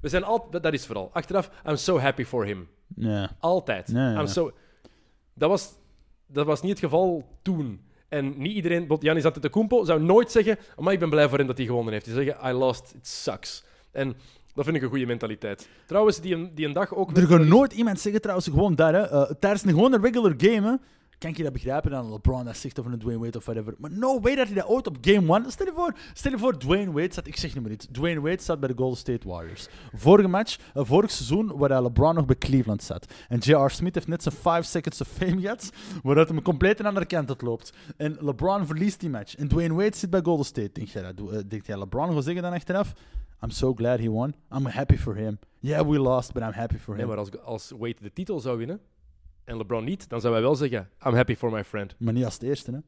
We zijn altijd, dat, is vooral. Achteraf, I'm so happy for him. Ja. Altijd. Ja. I'm so, dat, was, dat was niet het geval toen. En niet iedereen, bijvoorbeeld Giannis Antetokounmpo, zou nooit zeggen, maar ik ben blij voor hem dat hij gewonnen heeft. Die zeggen, I lost, it sucks. En dat vind ik een goede mentaliteit. Trouwens, die, een- die een dag ook... Er gaat nooit iemand zeggen trouwens, gewoon dat, hè. Eh, tijdens een gewone regular game, hè, kan je dat begrijpen dan LeBron dat zegt over een Dwayne Wade of whatever. Maar no way dat hij dat ooit op game one... Stel je voor, stel je voor Dwayne Wade staat... Ik zeg niet meer iets. Dwayne Wade staat bij de Golden State Warriors. Vorige match, eh, vorig seizoen, waar LeBron nog bij Cleveland zat. En J.R. Smith heeft net zijn 5 seconds of fame gehad, waaruit hem compleet de andere kant loopt. En LeBron verliest die match. En Dwayne Wade zit bij Golden State. Denk jij dat? eh, jij LeBron gaat zeggen dan achteraf? I'm so glad he won. I'm happy for him. Yeah, we lost, but I'm happy for him. Nee, maar als, als Wade de titel zou winnen en LeBron niet, dan zou hij wel zeggen, I'm happy for my friend. Maar niet als het eerste, hè.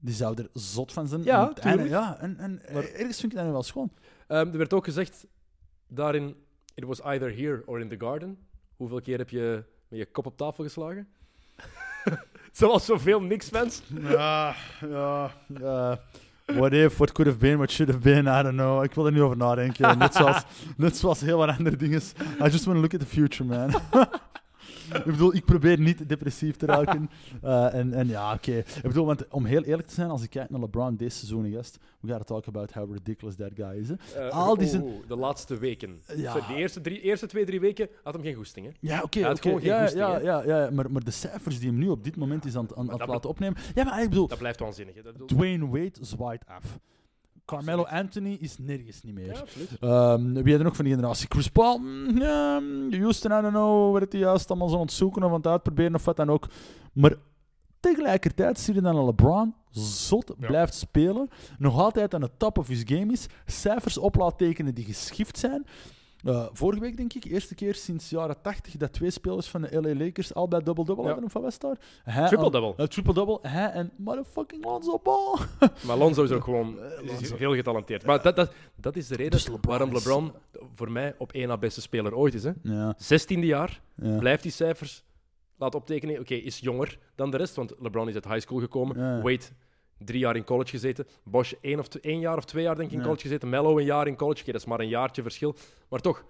Die zou er zot van zijn. Ja, En einde- ja, en, en Maar- ergens vind ik dat wel schoon. Ehm, er werd ook gezegd daarin, it was either here or in the garden. Hoeveel keer heb je met je kop op tafel geslagen? Zoals zoveel Knicks-fans. Ja, ja. ja. What if, what could have been, what should have been, I don't know. Ik wil er niet over nadenken. Net zoals, net zoals heel wat andere dingen. I just want to look at the future, man. ik bedoel, ik probeer niet depressief te raken. Eh, en, en ja, oké. Ik bedoel, want om heel eerlijk te zijn, als ik kijk naar LeBron deze seizoen, gast, we gotta talk about how ridiculous that guy is. Hè. Eh, Al die zijn- oh, de laatste weken. Ja. Sorry, de eerste, drie, eerste twee, drie weken had hem geen goesting. Hè? Ja, oké. Ja, goesting, ja, hè? ja, ja, maar, maar de cijfers die hem nu op dit moment is aan, het- aan, aan het laten opnemen. Ja, maar ik bedoel, Dat blijft waanzinnig. Hè? Dat bedoel- Dwayne Wade zwaait af. Carmelo Anthony is nergens niet meer. Ja. Ehm, wie had er nog van die generatie? Chris Paul? Mm, Houston, I don't know. Werd hij juist allemaal zo aan het zoeken of aan het uitproberen of wat dan ook. Maar tegelijkertijd zie je dan een LeBron zot Ja. blijft spelen. Nog altijd aan de top of his game is. Cijfers op laat tekenen die geschift zijn. Eh, vorige week, denk ik, eerste keer sinds jaren 80 dat twee spelers van de LA Lakers al bij double-double Ja. hebben. Of wat was daar? Triple-double. eh, triple-double. Hij en motherfucking Lonzo Ball. Maar Lonzo is ook gewoon Eh, is heel getalenteerd. Maar dat, dat, dat is de reden Dus LeBron waarom is- LeBron voor mij op één na beste speler ooit is. Hè. Ja, 16e jaar, ja. blijft die cijfers laten optekenen. Oké, is jonger dan de rest, want LeBron is uit high school gekomen. Ja. Drie jaar in college gezeten. Bosch, één, of één jaar of twee jaar denk ik in college gezeten. Mello, een jaar in college. Oké, dat is maar een jaartje verschil. Maar toch,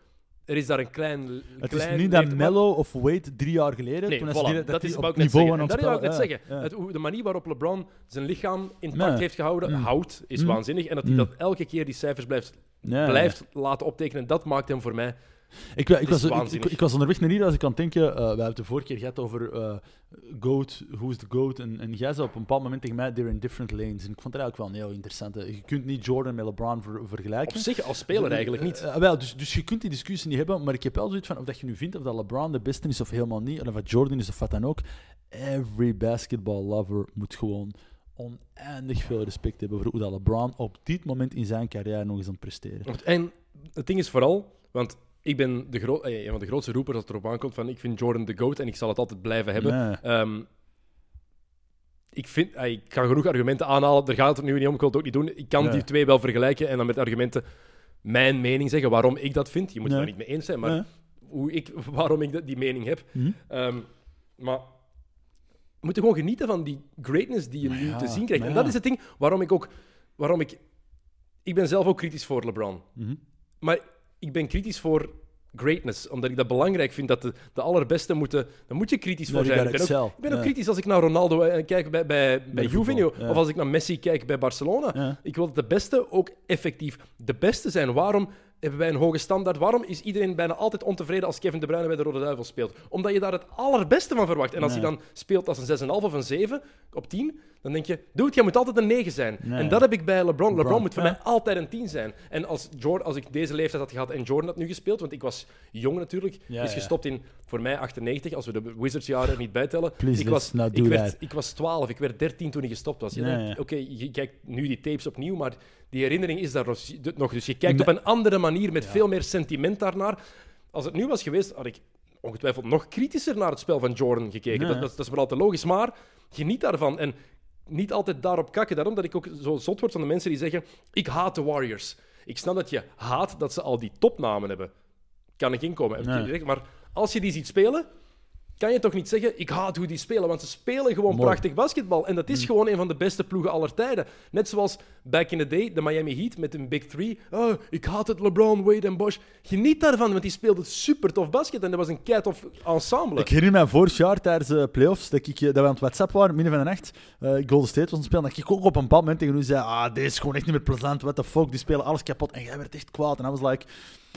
er is daar een klein... Het klein is niet dat Mello of Wade drie jaar geleden, Nee, toen voilà, die- dat, dat is op ik niveau aan dat ik net zeggen. ja, ja. Het, hoe- de manier waarop LeBron zijn lichaam intact Nee. heeft gehouden, Mm. houdt, is Mm. waanzinnig. En dat hij Mm. dat elke keer die cijfers blijft, blijft laten optekenen, dat maakt hem voor mij... Ik, ik, is was, ik, was onderweg naar hier als ik aan het denken. eh, we hebben het de vorige keer gehad over eh GOAT, who's the GOAT. En, en jij zei op een bepaald moment tegen mij, they're in different lanes. En ik vond het eigenlijk wel een heel interessant. Je kunt niet Jordan met LeBron ver- Op vergelijken. zich, als speler eigenlijk niet. Eh, wel, dus, dus je kunt die discussie niet hebben, maar ik heb wel zoiets van of dat je nu vindt of dat LeBron de beste is of helemaal niet, of dat Jordan is of wat dan ook. Every basketball lover moet gewoon oneindig veel respect hebben voor hoe dat LeBron op dit moment in zijn carrière nog eens aan het presteren. En het ding is vooral, want ik ben de gro- eh, een van de grootste roepers het erop aankomt van ik vind Jordan de GOAT en ik zal het altijd blijven hebben. Ehm, ik, vind, eh, ik kan genoeg argumenten aanhalen, daar gaat het nu niet om, ik wil het ook niet doen. Ik kan die twee wel vergelijken en dan met argumenten mijn mening zeggen waarom ik dat vind. Je moet het er niet mee eens zijn, maar hoe ik, waarom ik dat- die mening heb. Hm? Ehm, maar we moeten gewoon genieten van die greatness die je Maar nu ja, te zien krijgt. En dat ja. is het ding waarom ik ook... Waarom ik, ik ben zelf ook kritisch voor LeBron. Mhm. Maar ik ben kritisch voor greatness, omdat ik dat belangrijk vind dat de, de allerbeste moeten... Daar moet je kritisch voor zijn. Ik ben ook, excel. ik ben ook Ja. kritisch als ik naar Ronaldo eh, kijk bij, bij, bij de Juve voetbal, ja. of als ik naar Messi kijk bij Barcelona. Ja. Ik wil dat de beste ook effectief de beste zijn. Waarom hebben wij een hoge standaard? Waarom is iedereen bijna altijd ontevreden als Kevin De Bruyne bij de Rode Duivel speelt? Omdat je daar het allerbeste van verwacht. En als Nee. hij dan speelt als een 6,5 of een 7 op 10, Dan denk je, dude, jij moet altijd een 9 zijn. Nee. En dat heb ik bij LeBron. LeBron, LeBron, moet voor ja. mij altijd een 10 zijn. En als, Jordan, als ik deze leeftijd had gehad en Jordan had nu gespeeld, want ik was jong natuurlijk, Ja, is ja. gestopt in voor mij 98, als we de Wizards-jaren er niet bijtellen. Please, ik, was, ik, werd, ik was 12, ik werd 13 toen hij gestopt was. Je denkt, ja. Oké, je kijkt nu die tapes opnieuw, maar die herinnering is daar nog. Dus je kijkt op een andere manier, met veel meer sentiment daarnaar. Als het nu was geweest, had ik ongetwijfeld nog kritischer naar het spel van Jordan gekeken. Dat, dat is wel altijd logisch, maar geniet daarvan. En niet altijd daarop kakken. Daarom dat ik ook zo zot word van de mensen die zeggen: Ik haat de Warriors. Ik snap dat je haat dat ze al die topnamen hebben. Kan ik inkomen. Nee. Maar als je die ziet spelen, kan je toch niet zeggen: Ik haat hoe die spelen. Want ze spelen gewoon Mooi. prachtig basketbal. En dat is gewoon een van de beste ploegen aller tijden. Net zoals back in the day, de Miami Heat met hun Big Three. Oh, ik haat het LeBron, Wade en Bosch. Geniet daarvan, want die speelden super tof basket. En dat was een keitof ensemble. Ik herinner mij vorig jaar tijdens de playoffs dat, ik, eh, dat we aan het WhatsApp waren, midden van de nacht. eh, Golden State was aan het spelen. Dat ik ook op een bepaald moment tegen u zei: Ah, deze is gewoon echt niet meer plezant. What the fuck, die spelen alles kapot. En jij werd echt kwaad. En I was like: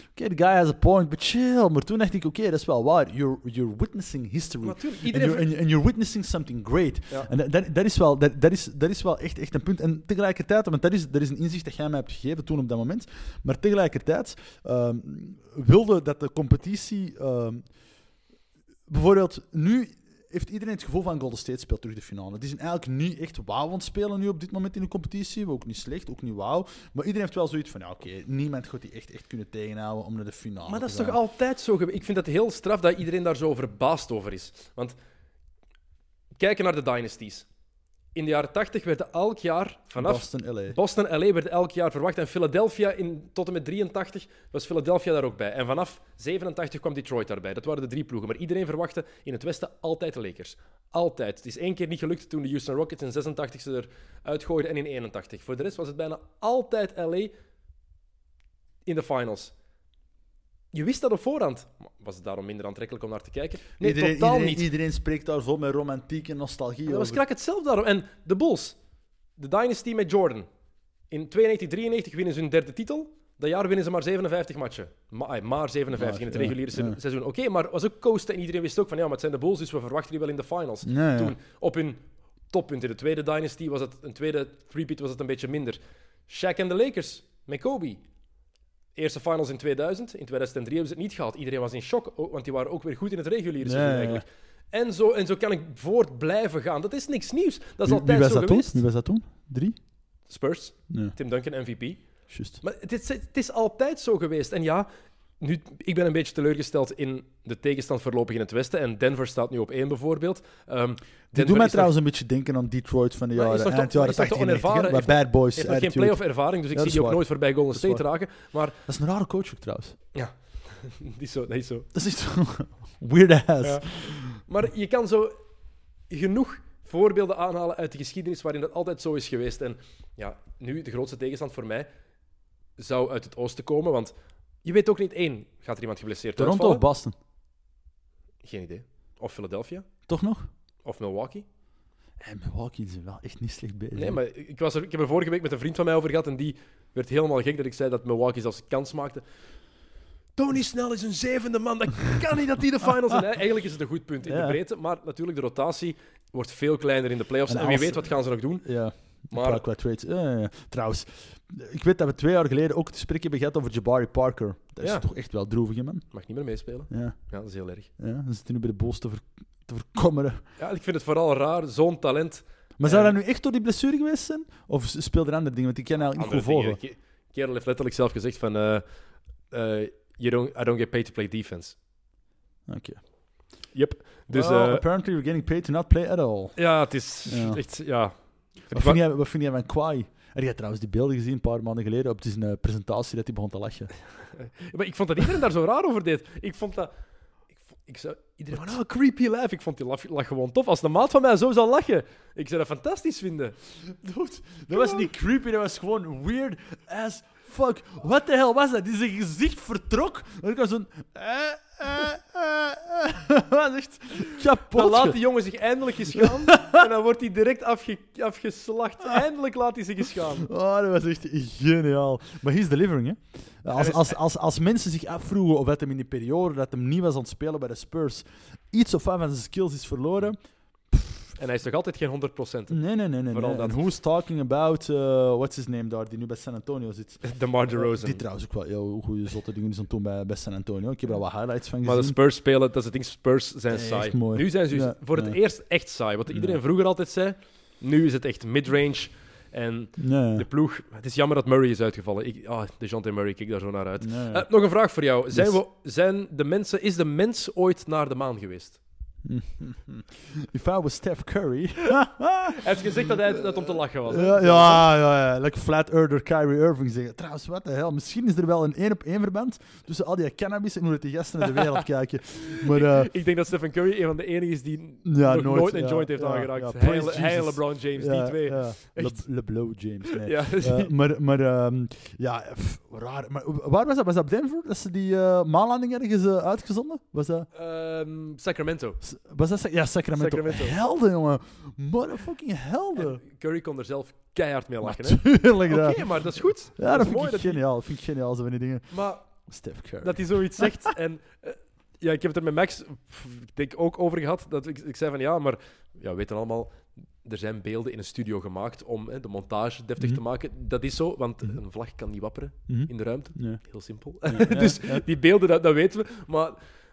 Oké, the guy has a point, but chill. Maar toen dacht ik: Oké, dat is wel waar. You're, you're witnessing history. Natuurlijk, And iedereen you're, and, and you're witnessing something great. Ja. En dat, dat, dat is wel, dat, dat, is, dat is wel echt, echt een punt. En tegelijkertijd, want dat is, dat is een inzicht dat jij mij hebt gegeven toen op dat moment. Maar tegelijkertijd ehm, wilde dat de competitie. ehm, bijvoorbeeld, nu heeft iedereen het gevoel van Golden State speelt terug de finale. Die zijn eigenlijk niet echt wauw aan het spelen nu op dit moment in de competitie. Ook niet slecht, ook niet wauw. Maar iedereen heeft wel zoiets van, ja oké, niemand gaat die echt, echt kunnen tegenhouden om naar de finale Maar dat is toch altijd zo? Ik vind het heel straf dat iedereen daar zo verbaasd over is. Want kijken naar de dynasties. In de jaren 80 werden elk jaar vanaf Boston, LA. Boston LA werd elk jaar verwacht. En Philadelphia in, tot en met 83 was Philadelphia daar ook bij. En vanaf 87 kwam Detroit daarbij. Dat waren de drie ploegen. Maar iedereen verwachtte in het Westen altijd de Lakers. Altijd. Het is één keer niet gelukt toen de Houston Rockets in 86 ze eruit gooiden en in 81. Voor de rest was het bijna altijd LA in de finals. Je wist dat op voorhand. Was het daarom minder aantrekkelijk om naar te kijken? Nee, iedereen, totaal iedereen, niet. Iedereen spreekt daar zo met romantiek en nostalgie Dat was over. krak hetzelfde daarom. En de Bulls, de Dynasty met Jordan. In 92, 93 winnen ze hun derde titel. Dat jaar winnen ze maar 57 matchen. Maar 57 in het ja, reguliere se- ja. seizoen. Oké, maar was ook coasten en iedereen wist ook van ja, maar het zijn de Bulls, dus we verwachten die wel in de finals. Ja. Toen, op hun toppunt in de tweede Dynasty was het, een tweede repeat was het een beetje minder. Shaq en de Lakers met Kobe. Eerste finals in 2000. In 2003 hebben ze het niet gehad. Iedereen was in shock, want die waren ook weer goed in het reguliere seizoen ja. eigenlijk. En zo, en zo kan ik voort blijven gaan. Dat is niks nieuws. Dat is Wie- wie, altijd was zo dat toen? geweest. Wie was dat toen? Drie? Spurs, Tim Duncan MVP. juist. Maar het is, het is altijd zo geweest. En ja, nu, ik ben een beetje teleurgesteld in de tegenstand voorlopig in het Westen. En Denver staat nu op één bijvoorbeeld. Ehm Die doet mij is trouwens een beetje denken aan Detroit van de is jaren, toch- eind jaren is toch 80 toch en 90, hè, onervaren? waar Bad Boys heeft nog geen playoff ervaring, dus ik Ja, zie dat die is ook nooit voorbij Golden Dat is State raken. Maar Dat is een rare coach ook trouwens. ja, die is zo. Die is zo. Dat is zo weird ass. Ja. Maar je kan zo genoeg voorbeelden aanhalen uit de geschiedenis waarin dat altijd zo is geweest. En ja, nu de grootste tegenstand voor mij zou uit het oosten komen, want je weet ook niet één, gaat er iemand geblesseerd Toronto uitvallen? of Boston? Geen idee. Of Philadelphia? Toch nog? Of Milwaukee? En Milwaukee is wel echt niet slecht bezig. Nee, maar ik, was er, ik heb er vorige week met een vriend van mij over gehad en die werd helemaal gek dat ik zei dat Milwaukee zelfs kans maakte. Tony Snell is een zevende man. Dat kan niet dat die de finals zijn. Eigenlijk is het een goed punt in Ja. de breedte, maar natuurlijk de rotatie wordt veel kleiner in de playoffs. En En, wie als- weet wat gaan ze nog doen. Ja. Maar-. Qua trades. Trouwens, ik weet dat we twee jaar geleden ook het gesprek hebben gehad over Jabari Parker. Dat is Ja. toch echt wel droevig, hè, man? Mag niet meer meespelen. Ja, Ja, dat is heel erg. ja. Dan zitten nu bij de Bulls te, ver, te verkommeren. Ja, ik vind het vooral raar, zo'n talent. Maar zou dat nu echt door die blessure geweest zijn? Of speelde er andere dingen? Want ik ken eigenlijk niet goed volgen. Kerel heeft letterlijk zelf gezegd van... eh, you don't, I don't get paid to play defense. Oké. Yep. Dus Well, eh, apparently we're getting paid to not play at all. ja, het is Ja. echt... Ja. Wat vind, jij, wat vind jij van Kwai? Heb jij trouwens die beelden gezien een paar maanden geleden op zijn eh, presentatie dat hij begon te lachen? Maar ik vond dat iedereen daar zo raar over deed. Ik vond dat... Ik, vond- ik zou... Iedereen van, oh, creepy laugh. Ik vond die lach, lach gewoon tof. Als de maat van mij zo zou lachen, ik zou dat fantastisch vinden. Dude, dat was niet creepy, dat was gewoon weird as fuck. What the hell was dat? Die zijn gezicht vertrok. En ik was zo'n... eh, eh, eh, eh. Echt. Dan laat die jongen zich eindelijk eens gaan. en dan wordt hij direct afge, afgeslacht. Eindelijk laat hij zich eens gaan. Oh, dat was echt geniaal. Maar he's delivering, hè. Als, is- als, als, als mensen zich afvroegen of dat hem in die periode dat hem niet was aan het spelen bij de Spurs iets of wat van zijn skills is verloren, En hij is nog altijd geen 100%. Nee, nee, nee. nee, Vooral nee. dat. Who's talking about, uh, what's his name daar, die nu bij San Antonio zit? De Mar DeRozan. Die trouwens ook wel heel goede zotte dingen is aan het doen bij, bij San Antonio. Ik heb er al wat highlights van Maar de gezien. Spurs spelen, dat is het ding, Spurs zijn saai. mooi. Nu zijn ze dus Ja, voor het eerst echt saai. Wat iedereen vroeger altijd zei. Nu is het echt midrange. En Nee. de ploeg... Het is jammer dat Murray is uitgevallen. Ik, DeJounte Murray, kijk daar zo naar uit. Nee. Eh, nog een vraag voor jou. Zijn, Yes. we, zijn de mensen, is de mens ooit naar de maan geweest? If I was Steph Curry. Hij heeft gezegd dat hij dat om te lachen was. hè? Ja, ja, ja, ja. Like Flat Earther Kyrie Irving zeggen. Trouwens, wat de hel. Misschien is er wel een één op één verband tussen al die cannabis en hoe dat die gasten naar de wereld kijken. Maar eh, Ik denk dat Stephen Curry een van de enigen is die Ja, nog nooit, een joint heeft aangeraakt. hij. LeBron James, ja, die twee. Le. LeBlow James. Nee. Eh, maar maar ehm, ja, pff, raar. Maar waar was dat? Was dat Denver? Dat ze die eh maanlanding ergens uitgezonden? Was dat, Ehm, Sacramento. Was dat ja, Sacramento. Sacramento. Helden, jongen. Motherfucking helden. En Curry kon er zelf keihard mee lachen. Tuurlijk, Oké, maar dat is goed. Ja, dat, is vind mooi. ik Dat, geniaal. Dat vind ik geniaal, zo van die dingen. maar Steph Curry. dat hij zoiets zegt. en eh, ja, ik heb het er met Max ik denk ook over gehad. Dat ik, ik zei van ja, maar ja, we weten allemaal. Er zijn beelden in een studio gemaakt om hè, de montage deftig Mhm. te maken. Dat is zo, want Mhm. een vlag kan niet wapperen Mhm. in de ruimte. Heel simpel. Ja, dus die beelden, dat, dat weten we. Maar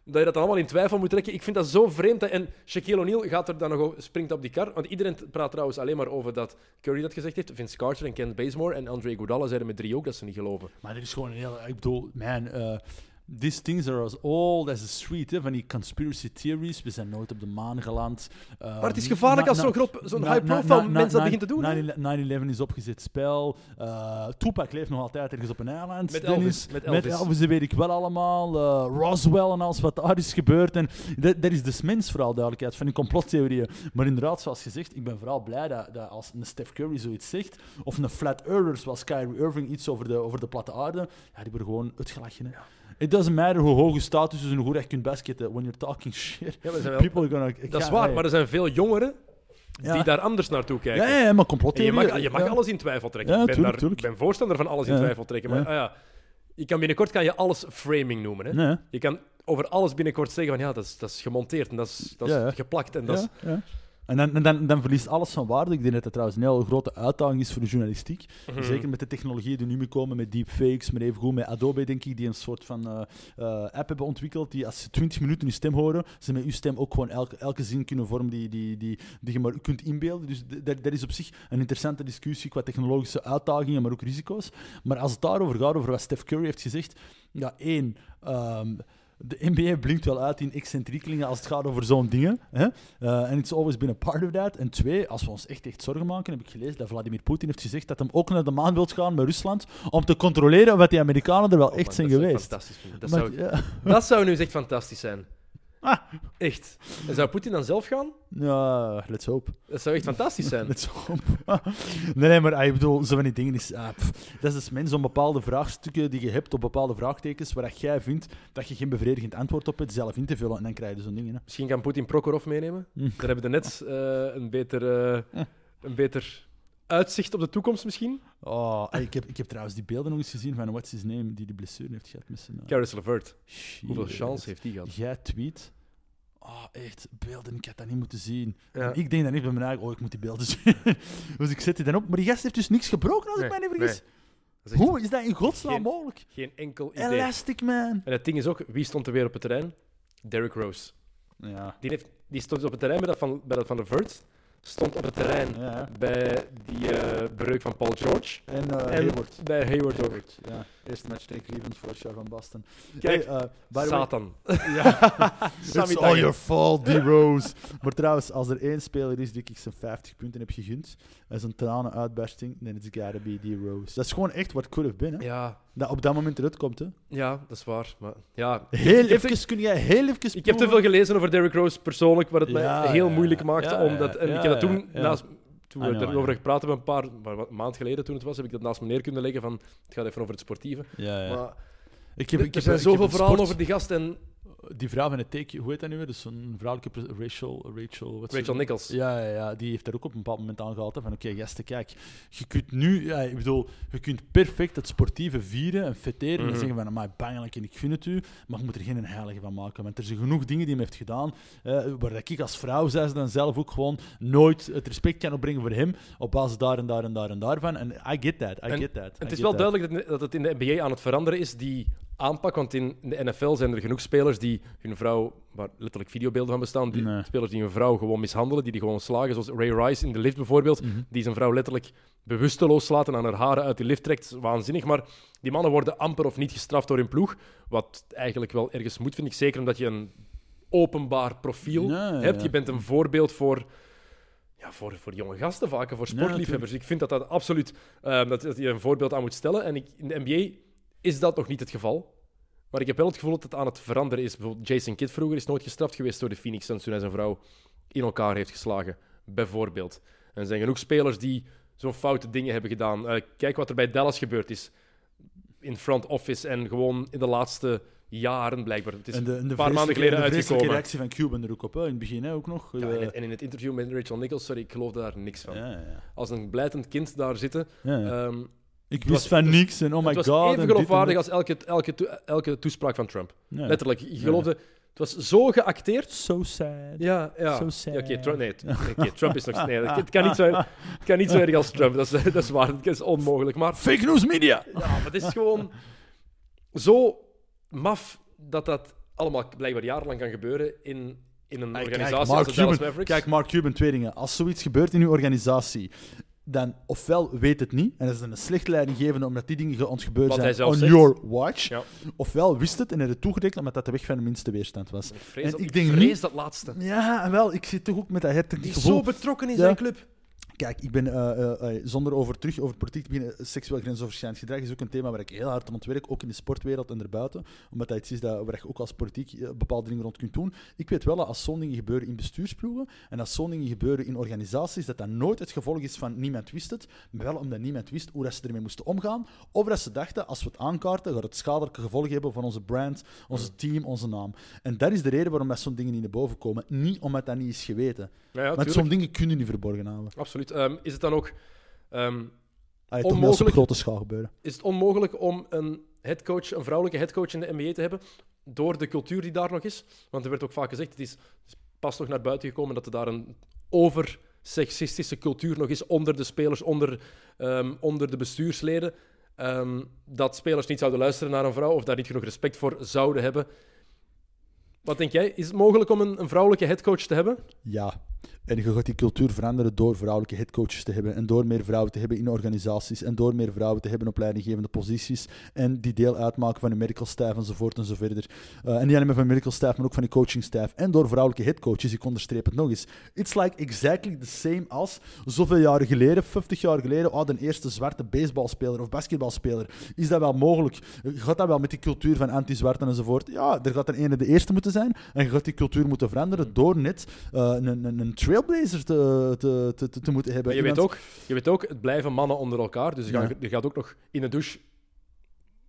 dat je dat allemaal in twijfel moet trekken, ik vind dat zo vreemd. hè. En Shaquille O'Neal gaat er dan nog over, springt op die kar. Want iedereen praat trouwens alleen maar over dat Curry dat gezegd heeft. Vince Carter en Ken Bazemore en Andre Iguodala zeiden met drie ook dat ze niet geloven. Maar er is gewoon een hele... Ik bedoel, man... these things are as old as the street, hè, van die conspiracy theories. We zijn nooit op de maan geland. Eh, Maar het is gevaarlijk als zo'n groep- zo'n high-profile na- na- mens dat begint te doen, hè? 9-11 is opgezet spel. Eh Tupac leeft nog altijd ergens op een eiland. Met Dennis. Elvis, met Elvis. Elvis, dat weet ik wel allemaal. Eh, Roswell en alles wat daar is gebeurd. En dat, dat is de mens vooral duidelijkheid van die complottheorieën. Maar inderdaad, zoals gezegd, ik ben vooral blij dat, dat als een Steph Curry zoiets zegt, of een flat earther zoals Kyrie Irving iets over de, over de platte aarde, ja, die worden gewoon uitgelachen. Hè. It doesn't matter hoe hoog je status en hoe goed je kunt basketten. When you're talking shit, Ja, wel- people are gonna... dat is waar, maar er zijn veel jongeren Ja. die daar anders naartoe kijken. Ja, maar je mag, je mag alles in twijfel trekken. Ja, ik, ben tuurlijk, daar- tuurlijk. ben voorstander van alles in twijfel trekken. Maar Ja. ah ja, je kan binnenkort kan je alles framing noemen. Hè? Nee. Je kan over alles binnenkort zeggen van ja, dat is, dat is gemonteerd en dat is, dat is geplakt. En dat is. En dan, en dan, dan verliest alles van waarde. Ik denk dat dat trouwens een hele grote uitdaging is voor de journalistiek. Mhm. Zeker met de technologieën die nu mee komen, met deepfakes, maar evengoed met Adobe, denk ik, die een soort van eh, eh, app hebben ontwikkeld, die als ze 20 minuten je stem horen, ze met je stem ook gewoon elke, elke zin kunnen vormen die, die, die, die je maar kunt inbeelden. Dus dat, dat is op zich een interessante discussie qua technologische uitdagingen, maar ook risico's. Maar als het daarover gaat, over wat Steph Curry heeft gezegd, ja, één... ehm, de NBA blinkt wel uit in excentriekelingen als het gaat over zo'n dingen. Eh, En it's always been a part of that. En twee, als we ons echt, echt zorgen maken, heb ik gelezen dat Vladimir Poetin heeft gezegd dat hij ook naar de maan wil gaan met Rusland om te controleren wat die Amerikanen er wel Oh echt man, zijn dat zou ik geweest. Fantastisch. Dat, Maar- zou, ja. dat zou nu eens echt fantastisch zijn. Echt. En zou Poetin dan zelf gaan? ja, let's hope. Dat zou echt fantastisch zijn. Let's hope. nee, nee, maar ah, ik bedoel, zo van die dingen is... ah, dat is dus mensen om bepaalde vraagstukken die je hebt op bepaalde vraagtekens waar jij vindt dat je geen bevredigend antwoord op hebt, zelf in te vullen. En dan krijg je zo'n dingen. Hè. Misschien kan Poetin Prokhorov meenemen. Hm. Daar hebben we net eh, een, beter, eh, een beter uitzicht op de toekomst misschien. Oh, ah, ik, heb, ik heb trouwens die beelden nog eens gezien van what's his name, die die blessure heeft gehad met zijn... eh, Caris LeVert. Hoeveel chance heeft die gehad? Jij tweet... Oh, echt, beelden, ik had dat niet moeten zien. Ja. Ik denk dan niet bij mijn eigen, oh, ik moet die beelden zien. dus ik zet die dan op. Maar die gast heeft dus niks gebroken, als Nee, ik mij niet vergis. Hoe is dat in godsnaam Geen- mogelijk? Geen enkel idee. Elastic Man. En het ding is ook, wie stond er weer op het terrein? Derrick Rose. Ja. Die, heeft, die stond op het terrein bij dat van, bij dat van LeVert. Stond op het terrein ja. bij die eh breuk van Paul George. En, eh en Hayward. bij Hayward ook. Hayward, Ja, eerste match tegen Cleveland voor van Boston. Kijk, Hey, eh, Satan. Ja. It's all your fault, D-Rose. maar trouwens, als er één speler is die ik zijn 50 punten heb gegund, en zijn tranen uitbarsting, dan is het gotta be D-Rose. Dat is gewoon echt wat could have been, hè. Ja, Dat op dat moment eruit komt, hè. ja, dat is waar. Maar, ja, Heel ik, even, kun jij heel even ik heb te veel gelezen over Derrick Rose persoonlijk, wat het Ja, mij heel ja, moeilijk maakte. ja, omdat, en ik heb dat toen, naast, toen we I erover gepraat hebben, een paar maar maand geleden toen het was, heb ik dat naast me neer kunnen leggen van, het gaat even over het sportieve. Ja, ja. Maar ik heb, er ik heb, zijn zoveel verhalen over die gast en die vrouw van het take, hoe heet dat nu weer? Dus zo'n vrouwelijke Rachel, Rachel, wat Rachel? Nichols. Ja, ja, ja, die heeft daar ook op een bepaald moment aangehaald. hè, Van oké, gasten, kijk, je kunt nu, ja, ik bedoel, je kunt perfect het sportieve vieren en feteren Mhm. en zeggen van, maar bangelijk en ik gun het u, maar je moet er geen heilige van maken. Want er zijn genoeg dingen die hij heeft gedaan, eh, waar dat ik als vrouw, zei ze dan zelf ook gewoon, nooit het respect kan opbrengen voor hem, op basis daar en daar en daar en daarvan. En I get that, I En get that. I Het is wel that. duidelijk dat, dat het in de NBA aan het veranderen is, die aanpak. Want in de NFL zijn er genoeg spelers die hun vrouw, waar letterlijk videobeelden van bestaan, die, Nee. spelers die hun vrouw gewoon mishandelen, die die gewoon slagen. Zoals Ray Rice in de lift bijvoorbeeld, Mhm. die zijn vrouw letterlijk bewusteloos slaat en aan haar haren uit de lift trekt. Waanzinnig. Maar die mannen worden amper of niet gestraft door hun ploeg. Wat eigenlijk wel ergens moet, vind ik. Zeker omdat je een openbaar profiel Nee, hebt. ja. Je bent een voorbeeld voor ja, voor, voor jonge gasten vaak, en voor Ja, sportliefhebbers. ik vind dat dat absoluut eh, dat, dat je een voorbeeld aan moet stellen. En ik, in de NBA is dat nog niet het geval. Maar ik heb wel het gevoel dat het aan het veranderen is. Bijvoorbeeld Jason Kidd vroeger is nooit gestraft geweest door de Phoenix Suns toen hij zijn vrouw in elkaar heeft geslagen, bijvoorbeeld. En er zijn genoeg spelers die zo'n foute dingen hebben gedaan. Eh, kijk wat er bij Dallas gebeurd is. In front office en gewoon in de laatste jaren blijkbaar. Het is En de, en de een paar maanden geleden de uitgekomen. reactie van Cuban er ook op, hè, in het begin hè, ook nog. Ja, Eh, en, het- en in het interview met Rachel Nichols, sorry, ik geloof daar niks van. ja, ja, Als een blijtend kind daar zitten. ja, Ik was- wist van niks en oh my het was god. en even geloofwaardig als elke, elke, elke toespraak van Trump. Ja. Letterlijk. Je geloofde, het was zo geacteerd. So sad. Ja, ja. So sad. Ja, Oké, Trump, nee, Trump is nog... Nee, het kan niet zo, het kan niet zo erg als Trump. Dat is, dat is waar. Dat is onmogelijk. Maar Fake news media! ja, maar het is gewoon zo maf dat dat allemaal blijkbaar jarenlang kan gebeuren in, in een Hey, organisatie kijk, als Mark Cuban, Mavericks. kijk, Mark Cuban, twee dingen. Als zoiets gebeurt in uw organisatie, dan ofwel weet het niet, en dat is een slechte leidinggevende omdat die dingen ontgebeurd Wat hij zijn on zegt. your watch, Ja. ofwel wist het en heeft het toegerekend omdat dat de weg van de minste weerstand was. Ik vrees, En dat, ik denk vrees niet- dat laatste. Ja, en wel, ik zit toch ook met dat hertend Die gevoel. zo betrokken in Ja. zijn club. Kijk, ik ben eh, eh, eh, zonder over terug over politiek te beginnen. Seksueel grensoverschrijdend gedrag is ook een thema waar ik heel hard aan ontwerk, ook in de sportwereld en daarbuiten. Omdat dat iets is dat, waar je ook als politiek bepaalde dingen rond kunt doen. Ik weet wel dat als zo'n dingen gebeuren in bestuursploegen en als zo'n dingen gebeuren in organisaties, dat dat nooit het gevolg is van niemand wist het, maar wel omdat niemand wist hoe dat ze ermee moesten omgaan. Of dat ze dachten, als we het aankaarten, gaat het schadelijke gevolgen hebben van onze brand, onze team, onze naam. En dat is de reden waarom dat zo'n dingen niet naar boven komen. Niet omdat dat niet is geweten. Ja, tuurlijk. zo'n dingen kunnen niet verborgen houden. Absoluut. Ehm, is het dan ook Ah, op Onmogelijk. grote schaal gebeuren. is het onmogelijk om een headcoach, een vrouwelijke headcoach in de NBA te hebben, door de cultuur die daar nog is? Want er werd ook vaak gezegd, het is, pas nog naar buiten gekomen dat er daar een over sexistische cultuur nog is onder de spelers, onder, ehm, onder de bestuursleden. Dat spelers niet zouden luisteren naar een vrouw of daar niet genoeg respect voor zouden hebben. Wat denk jij? Is het mogelijk om een, een vrouwelijke headcoach te hebben? Ja. En je gaat die cultuur veranderen door vrouwelijke headcoaches te hebben. En door meer vrouwen te hebben in organisaties. En door meer vrouwen te hebben op leidinggevende posities. En die deel uitmaken van de medical staff enzovoort enzoverder. Uh, en niet alleen van medical staff, maar ook van de coaching staff. En door vrouwelijke headcoaches. Ik onderstreep het nog eens. It's like exactly the same als zoveel jaren geleden, 50 jaar geleden. Oh, de eerste zwarte baseballspeler of basketbalspeler. Is dat wel mogelijk? Gaat dat wel met die cultuur van anti-zwarten enzovoort? Ja, er gaat er ene de eerste moeten zijn. En je gaat die cultuur moeten veranderen door net uh, een, een, een trailblazer te, te, te, te moeten hebben. Maar je, Iemand- weet ook, je weet ook, het blijven mannen onder elkaar. Dus Ja. gaan- er gaat ook nog in de douche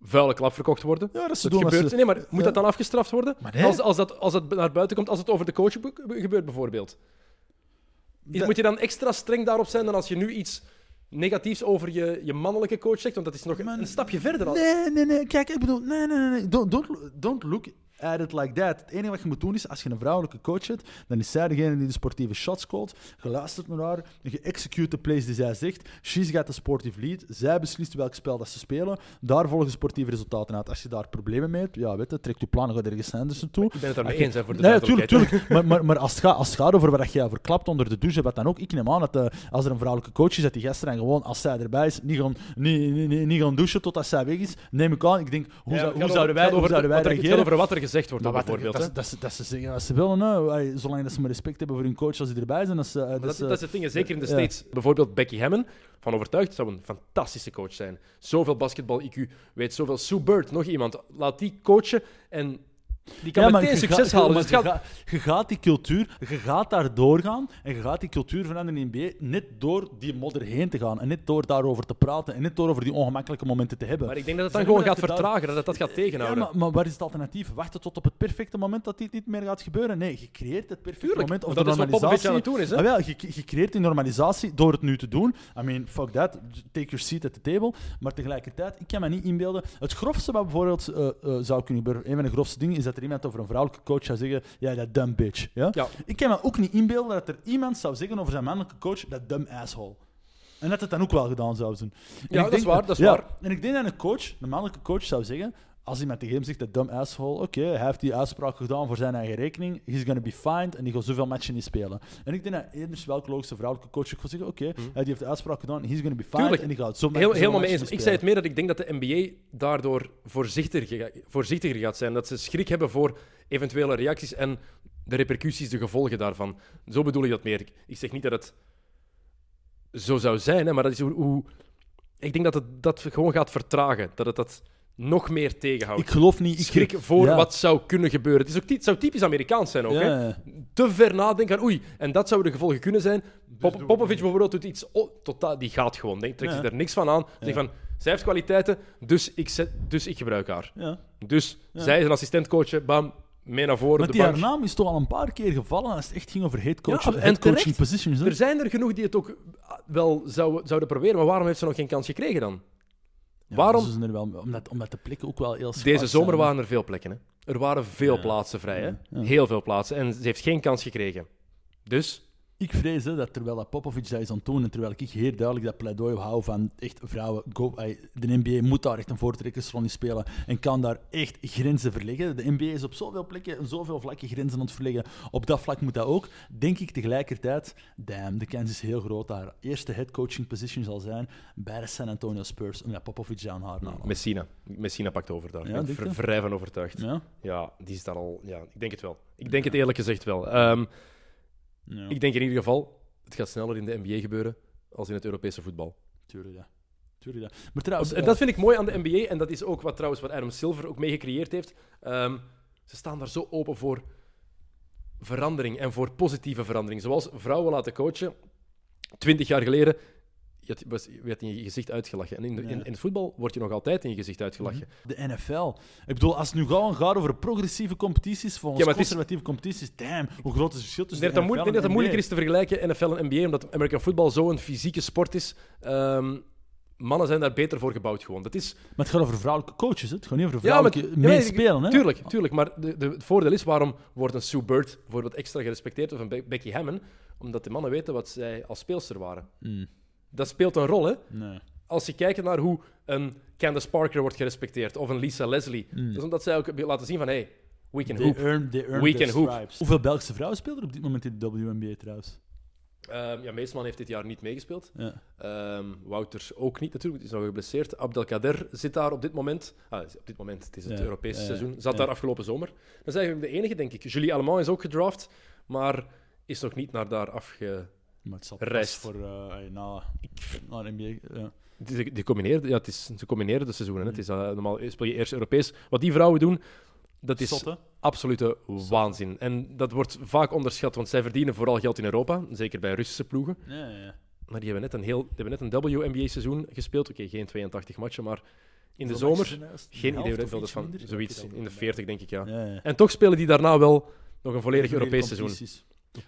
vuile klap verkocht worden. Ja, dat ze Dat doen gebeurt. ze- Nee, maar moet Ja. dat dan afgestraft worden? Nee. Als, als, dat, als dat naar buiten komt, als het over de coach be- gebeurt bijvoorbeeld. Is- Moet je dan extra streng daarop zijn dan als je nu iets negatiefs over je, je mannelijke coach zegt? Want dat is nog een stapje verder. Al. Nee, nee, nee. Kijk, ik bedoel, nee, nee, nee, nee. Don't, don't, don't look at it like that. Het enige wat je moet doen is, als je een vrouwelijke coach hebt, dan is zij degene die de sportieve shots callt. Je luistert naar haar, je execute de plays die zij zegt. She's got the sportive lead. Zij beslist welk spel dat ze spelen. Daar volgen sportieve resultaten uit. Als je daar problemen mee hebt, ja, weet je, trek je plan, ga ergens anders naartoe. Ik ben het daarmee eens, hè, voor de Nee, tuurlijk, duidelijkheid. tuurlijk. Maar, maar, maar als, het gaat, als het gaat over wat je verklapt onder de douche, wat dan ook, ik neem aan dat eh, als er een vrouwelijke coach is, dat die gasten dan gewoon, als zij erbij is, niet gaan, niet, niet, niet, niet gaan douchen totdat zij weg is. Neem ik aan. Ik denk, hoe, Ja, zou, het hoe zouden over- wij, gaat hoe over zouden wij er- reageren? over wat er gezegd wordt, Maar wat er- bijvoorbeeld. dat, dat, ze- dat ze zeggen wat ze willen. Ay, zolang dat ze maar respect hebben voor hun coach als die erbij zijn. Dat ze, eh, dat dat, ze- dat is het ding, zeker in de ja. States. Bijvoorbeeld Becky Hammon, van overtuigd, zou een fantastische coach zijn. Zoveel basketbal-IQ, weet zoveel. Sue Bird, nog iemand. Laat die coachen en Die kan Ja, maar meteen je succes gaat- halen. maar Dus het je, gaat, gaat, je gaat die cultuur, je gaat daar doorgaan en je gaat die cultuur veranderen in de NBA net door die modder heen te gaan en net door daarover te praten en net door over die ongemakkelijke momenten te hebben. maar ik denk dat het dan Zeg maar gewoon gaat dat daar- vertragen, dat het dat gaat Ja, tegenhouden. maar, maar waar is het alternatief? Wachten tot op het perfecte moment dat dit niet meer gaat gebeuren? Nee, je creëert het perfecte Tuurlijk, moment. Of dat de is wat normalisatie. aan het doen is, hè? Ah, wel, je, je creëert die normalisatie door het nu te doen. I mean, fuck that. Take your seat at the table. Maar tegelijkertijd, ik kan me niet inbeelden. Het grofste wat bijvoorbeeld eh, eh, zou kunnen gebeuren, een van de grofste dingen, is dat er iemand over een vrouwelijke coach zou zeggen: Ja, dat dumb bitch. Ja? Ja. Ik kan me ook niet inbeelden dat er iemand zou zeggen over zijn mannelijke coach: Dat dumb asshole. En dat het dan ook wel gedaan zou doen. En Ja, dat is waar, dat is ja, waar. En ik denk dat een coach, een mannelijke coach, zou zeggen: als iemand tegen hem zegt dat dumb asshole, oké, hij heeft die uitspraak gedaan voor zijn eigen rekening, he's gonna be fined en die gaat zoveel matchen niet spelen. En ik denk dat eerder welke logische vrouwelijke coach ook gaat zeggen: oké, hij heeft de uitspraak gedaan, he's gonna be fined Tuurlijk. en die gaat zo Heel, helemaal mee eens. Ik zei het meer dat ik denk dat de NBA daardoor voorzichtiger, ga- voorzichtiger gaat zijn. Dat ze schrik hebben voor eventuele reacties en de repercussies, de gevolgen daarvan. Zo bedoel ik dat meer. Ik- Ik zeg niet dat het zo zou zijn, hè, maar dat is hoe, hoe... Ik denk dat het dat gewoon gaat vertragen. Dat het dat nog meer tegenhoudt. Ik geloof niet. Ik Schrik voor ja. wat zou kunnen gebeuren. Het, is ook, het zou typisch Amerikaans zijn ook. Ja, Hè? ja. Te ver nadenken aan oei, en dat zouden de gevolgen kunnen zijn. Pop, Popovic bijvoorbeeld doet iets oh, totaal, die gaat gewoon. Denk, trekt Ja. zich er niks van aan. Zegt van, zij heeft kwaliteiten, dus ik, zet, dus ik gebruik haar. Ja. Dus zij is een assistentcoach, bam, mee naar voren Maar die haar naam is toch al een paar keer gevallen als het echt ging over head, coach, Ja, en coaching positions. hè? Er zijn er genoeg die het ook wel zouden, zouden proberen, maar waarom heeft ze nog geen kans gekregen dan? Ja, waarom- ze zijn er wel, omdat, omdat de plekken ook wel heel schaars Deze zomer zijn, hè. waren er veel plekken. Hè? Er waren veel Ja. plaatsen vrij. Hè? Heel veel plaatsen. En ze heeft geen kans gekregen. Dus, Ik vrees hè, dat terwijl dat Popovic dat is aan het doen en terwijl ik heel duidelijk dat pleidooi hou van echt vrouwen, go, de NBA moet daar echt een voortrekkersrol in spelen en kan daar echt grenzen verleggen. De NBA is op zoveel plekken en zoveel vlakken grenzen aan het verleggen. Op dat vlak moet dat ook. Denk ik tegelijkertijd, damn, de kans is heel groot dat haar eerste headcoaching position zal zijn bij de San Antonio Spurs, omdat Popovic aan haar naam. Messina. Messina pakt over daar. Ja, ik ben vrij van overtuigd. Ja? Ja, die is daar al. Ja, ik denk het wel. Ik denk het eerlijk gezegd wel. Ehm, Ja, Ik denk in ieder geval, het gaat sneller in de NBA gebeuren als in het Europese voetbal. tuurlijk ja. Tuurlijk ja. Maar trouwens, En eh, dat vind ik mooi aan de NBA en dat is ook wat trouwens wat Adam Silver ook mee gecreëerd heeft. Ehm, ze staan daar zo open voor verandering en voor positieve verandering. Zoals vrouwen laten coachen. Twintig jaar geleden je werd in je gezicht uitgelachen. En in, de, in, in het voetbal word je nog altijd in je gezicht uitgelachen. De NFL. Ik bedoel, als het nu gewoon gaat over progressieve competities, volgens Ja, is- conservatieve competities, damn, hoe groot is het verschil tussen de ik denk dat het NFL moeilijker is te vergelijken NFL en NBA, omdat American football zo'n fysieke sport is. Ehm, mannen zijn daar beter voor gebouwd gewoon. Dat is. Maar het gaat over vrouwelijke coaches, hè? het gaat niet over Ja, maar- vrouwelijke ja, meespelen. hè? Tuurlijk, tuurlijk. Maar de, de, het voordeel is, waarom wordt een Sue Bird bijvoorbeeld extra gerespecteerd of een Be- Becky Hammond? Omdat de mannen weten wat zij als speelster waren. Mm, Dat speelt een rol, hè? nee. Als je kijkt naar hoe een Candace Parker wordt gerespecteerd of een Lisa Leslie. Mm. Dat is omdat zij ook laten zien van, hey, we can hoop. earn, We can hoop. Hoeveel Belgische vrouwen spelen er op dit moment in de WNBA trouwens? Ehm, ja, Meesman heeft dit jaar niet meegespeeld. Ja. Ehm, Wouters ook niet natuurlijk, die is nog geblesseerd. Abdelkader zit daar op dit moment. Ah, op dit moment, het is het Ja, Europese ja, seizoen. Zat daar afgelopen zomer. Dat is eigenlijk de enige, denk ik. Julie Allemand is ook gedraft, maar is nog niet naar daar afge... Maar het zal Rest. voor uh, na, NBA. Ja. Die combineerde, ja, het is, ze combineren de seizoenen. hè. Het is, eh, normaal speel je eerst Europees. Wat die vrouwen doen, dat is absolute waanzin. En dat wordt vaak onderschat, want zij verdienen vooral geld in Europa. Zeker bij Russische ploegen. Ja. Maar die hebben net een, heel, die hebben net een WNBA-seizoen gespeeld. Oké, geen 82 matchen, maar in de zomer... er? Geen idee hoeveel dat van. Zoiets, in de ook 40 denk ik, ja. En toch spelen die daarna wel nog een volledig Europees seizoen.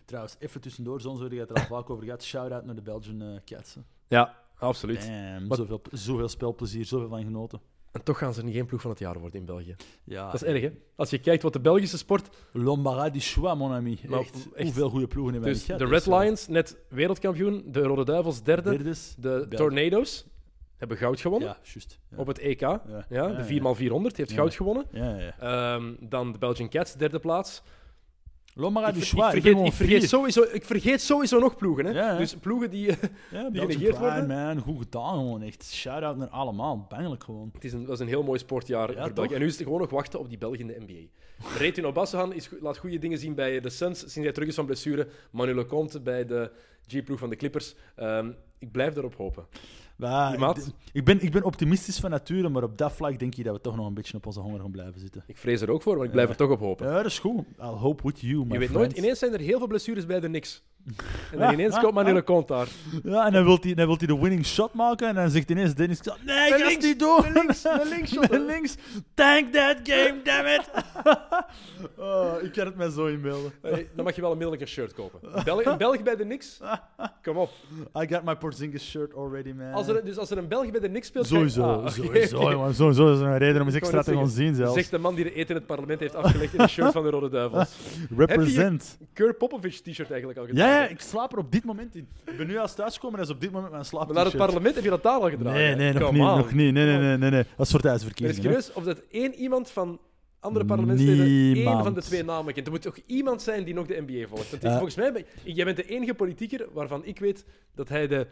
Trouwens, even tussendoor, zo'n zorg je het er al vaak over gaat. Shout-out naar de Belgian eh, Cats. hè. Ja, absoluut. Damn, Wat- zoveel, zoveel spelplezier, zoveel van genoten. En toch gaan ze niet geen ploeg van het jaar worden in België. Ja, Dat is erg, hè? Als je kijkt wat de Belgische sport... L'Embarras du choix, mon ami. Maar echt, echt. hoeveel goede ploegen hebben Dus niet de gehad, Red dus, eh, Lions, net wereldkampioen. De Rode Duivels, derde. Derdes, De België. Tornado's hebben goud gewonnen Ja, juist. Ja. op het EK. Ja, Ja. de Ja, 4x400 heeft Ja. goud gewonnen. Ja, ja. Ehm, dan de Belgian Cats, derde plaats. Ik, ik vergeet, ik, vergeet sowieso, ik vergeet sowieso nog ploegen. Hè? Ja. Dus ploegen die... Ja, die Belgian genegeerd worden. man. Goed gedaan, gewoon echt. Shout-out naar allemaal. Bangelijk gewoon. Het is een, dat is een heel mooi sportjaar Ja, voor België. toch? En nu is het gewoon nog wachten op die Belgen in de NBA. Retin Obassehan is, laat goede dingen zien bij de Suns sinds hij terug is van blessure. Manu Lecomte bij de G-ploeg van de Clippers. Ehm, ik blijf erop hopen. Ja, Je maat? ik, ik ben, ik ben optimistisch van nature, maar op dat vlak denk ik dat we toch nog een beetje op onze honger gaan blijven zitten. Ik vrees er ook voor, maar ik blijf Ja. er toch op hopen. Ja, dat is goed. I'll hope with you, my Je weet friends. nooit, ineens zijn er heel veel blessures bij de niks. En dan ineens komt Manuele Kont daar. Ja, en dan wil hij, dan wil hij de winning shot maken en dan zegt ineens Dennis, nee, het links, niet doen. met links, met links shot. Links. Tank that game, damn it. oh, ik kan het mij zo inbeelden. Hey, dan mag je wel een middellijke shirt kopen. Belg, een Belg bij de niks? Kom op. I got my Porzingis shirt already, man. Als er, dus als er een Belg bij de niks speelt... Sowieso, Ah, sowieso, jongen. Sowieso is er een reden om eens Ik extra te gaan zien zelfs. Zegt de man die de eten in het parlement heeft afgelegd in een shirt van de Rode Duivels. Represent. Keur Popovic t-shirt eigenlijk al gedaan. Ja, hè? ik slaap er op dit moment in. Ik ben nu als thuiskomen en dat is op dit moment mijn slaap Maar naar het parlement heb je dat daar al gedragen. Nee, nee, nog niet, nog niet. Nee, nee, nee, nee, nee. Dat is voor ben thuisverkiezingen. hè. curieus of dat één iemand van andere parlementsleden één Niemand. van de twee namen kent. Er moet toch iemand zijn die nog de NBA volgt. Want Eh. volgens mij, ben, jij bent de enige politicër waarvan ik weet dat hij de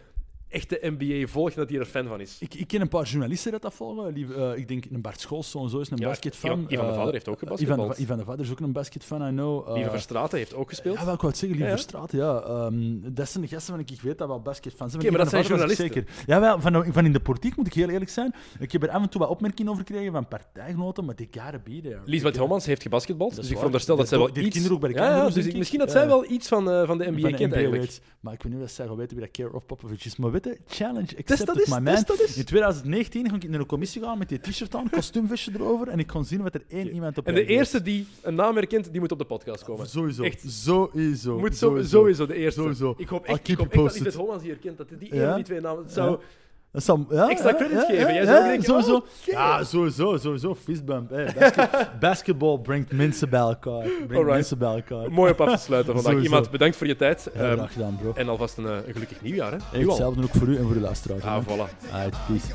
echte NBA volgt en dat hij er fan van is. Ik, ik ken een paar journalisten dat dat volgen. Die, eh, ik denk een Bart Schols, zo en zo is een Ja, basketfan. Ivan- Ivan de Eh, Vader heeft ook Ivan, gebasketbald. de- Ivan de Vader is ook een basketfan, I know. Eh, Lieve Verstraeten heeft ook gespeeld. Ja, wel, ik wou het zeggen, Lieve Ja, ja. Straat, ja. Ehm, dat zijn de gasten van ik weet dat wel basketfans zijn. Oké, maar dat Ivan zijn ik journalisten. Zeker. Ja, wel, van, van in de politiek moet ik heel eerlijk zijn. Ik heb er af en toe wat opmerkingen over gekregen van partijgenoten, maar die there. Liesbeth Ik- Holmans heeft gebasketbald, dus ik veronderstel dat zij wel iets... ook bij de ja, dus ik- ik. misschien dat zij wel iets van, eh, van de NBA kent eigenlijk. Maar ik weet niet of zij gaan weten wie dat Care of Popovich is. Maar challenge Test accepted, dat my test man. dat. In 2019 ging ik naar een commissie gaan met die t-shirt aan, kostuumvestje erover, en ik kon zien wat er één iemand op En de eerste die een naam herkent, die moet op de podcast komen. Sowieso. Echt. Sowieso. Moet zo, sowieso de eerste. Sowieso. Ik hoop echt, ik hoop echt dat. Lisbeth Holmans hier herkent. Dat die Ja? van die twee namen... Het zou... Ja. Dat zal, ja, Extra ja, credits ja, geven. ja, Jij zou ja, denken, sowieso. oh. Ja, sowieso, sowieso. Fistbump. Hey, basket, basketball brengt mensen bij elkaar. Brengt Alright. mensen bij elkaar. Mooi op af te sluiten vandaag. Sowieso. Iemand, bedankt voor je tijd. Heel Ehm, graag gedaan, bro. en alvast een, eh, een gelukkig nieuwjaar, hè? Hey, hetzelfde ook voor u en voor de luisteraars. Ah, hè. voilà. Alright, peace.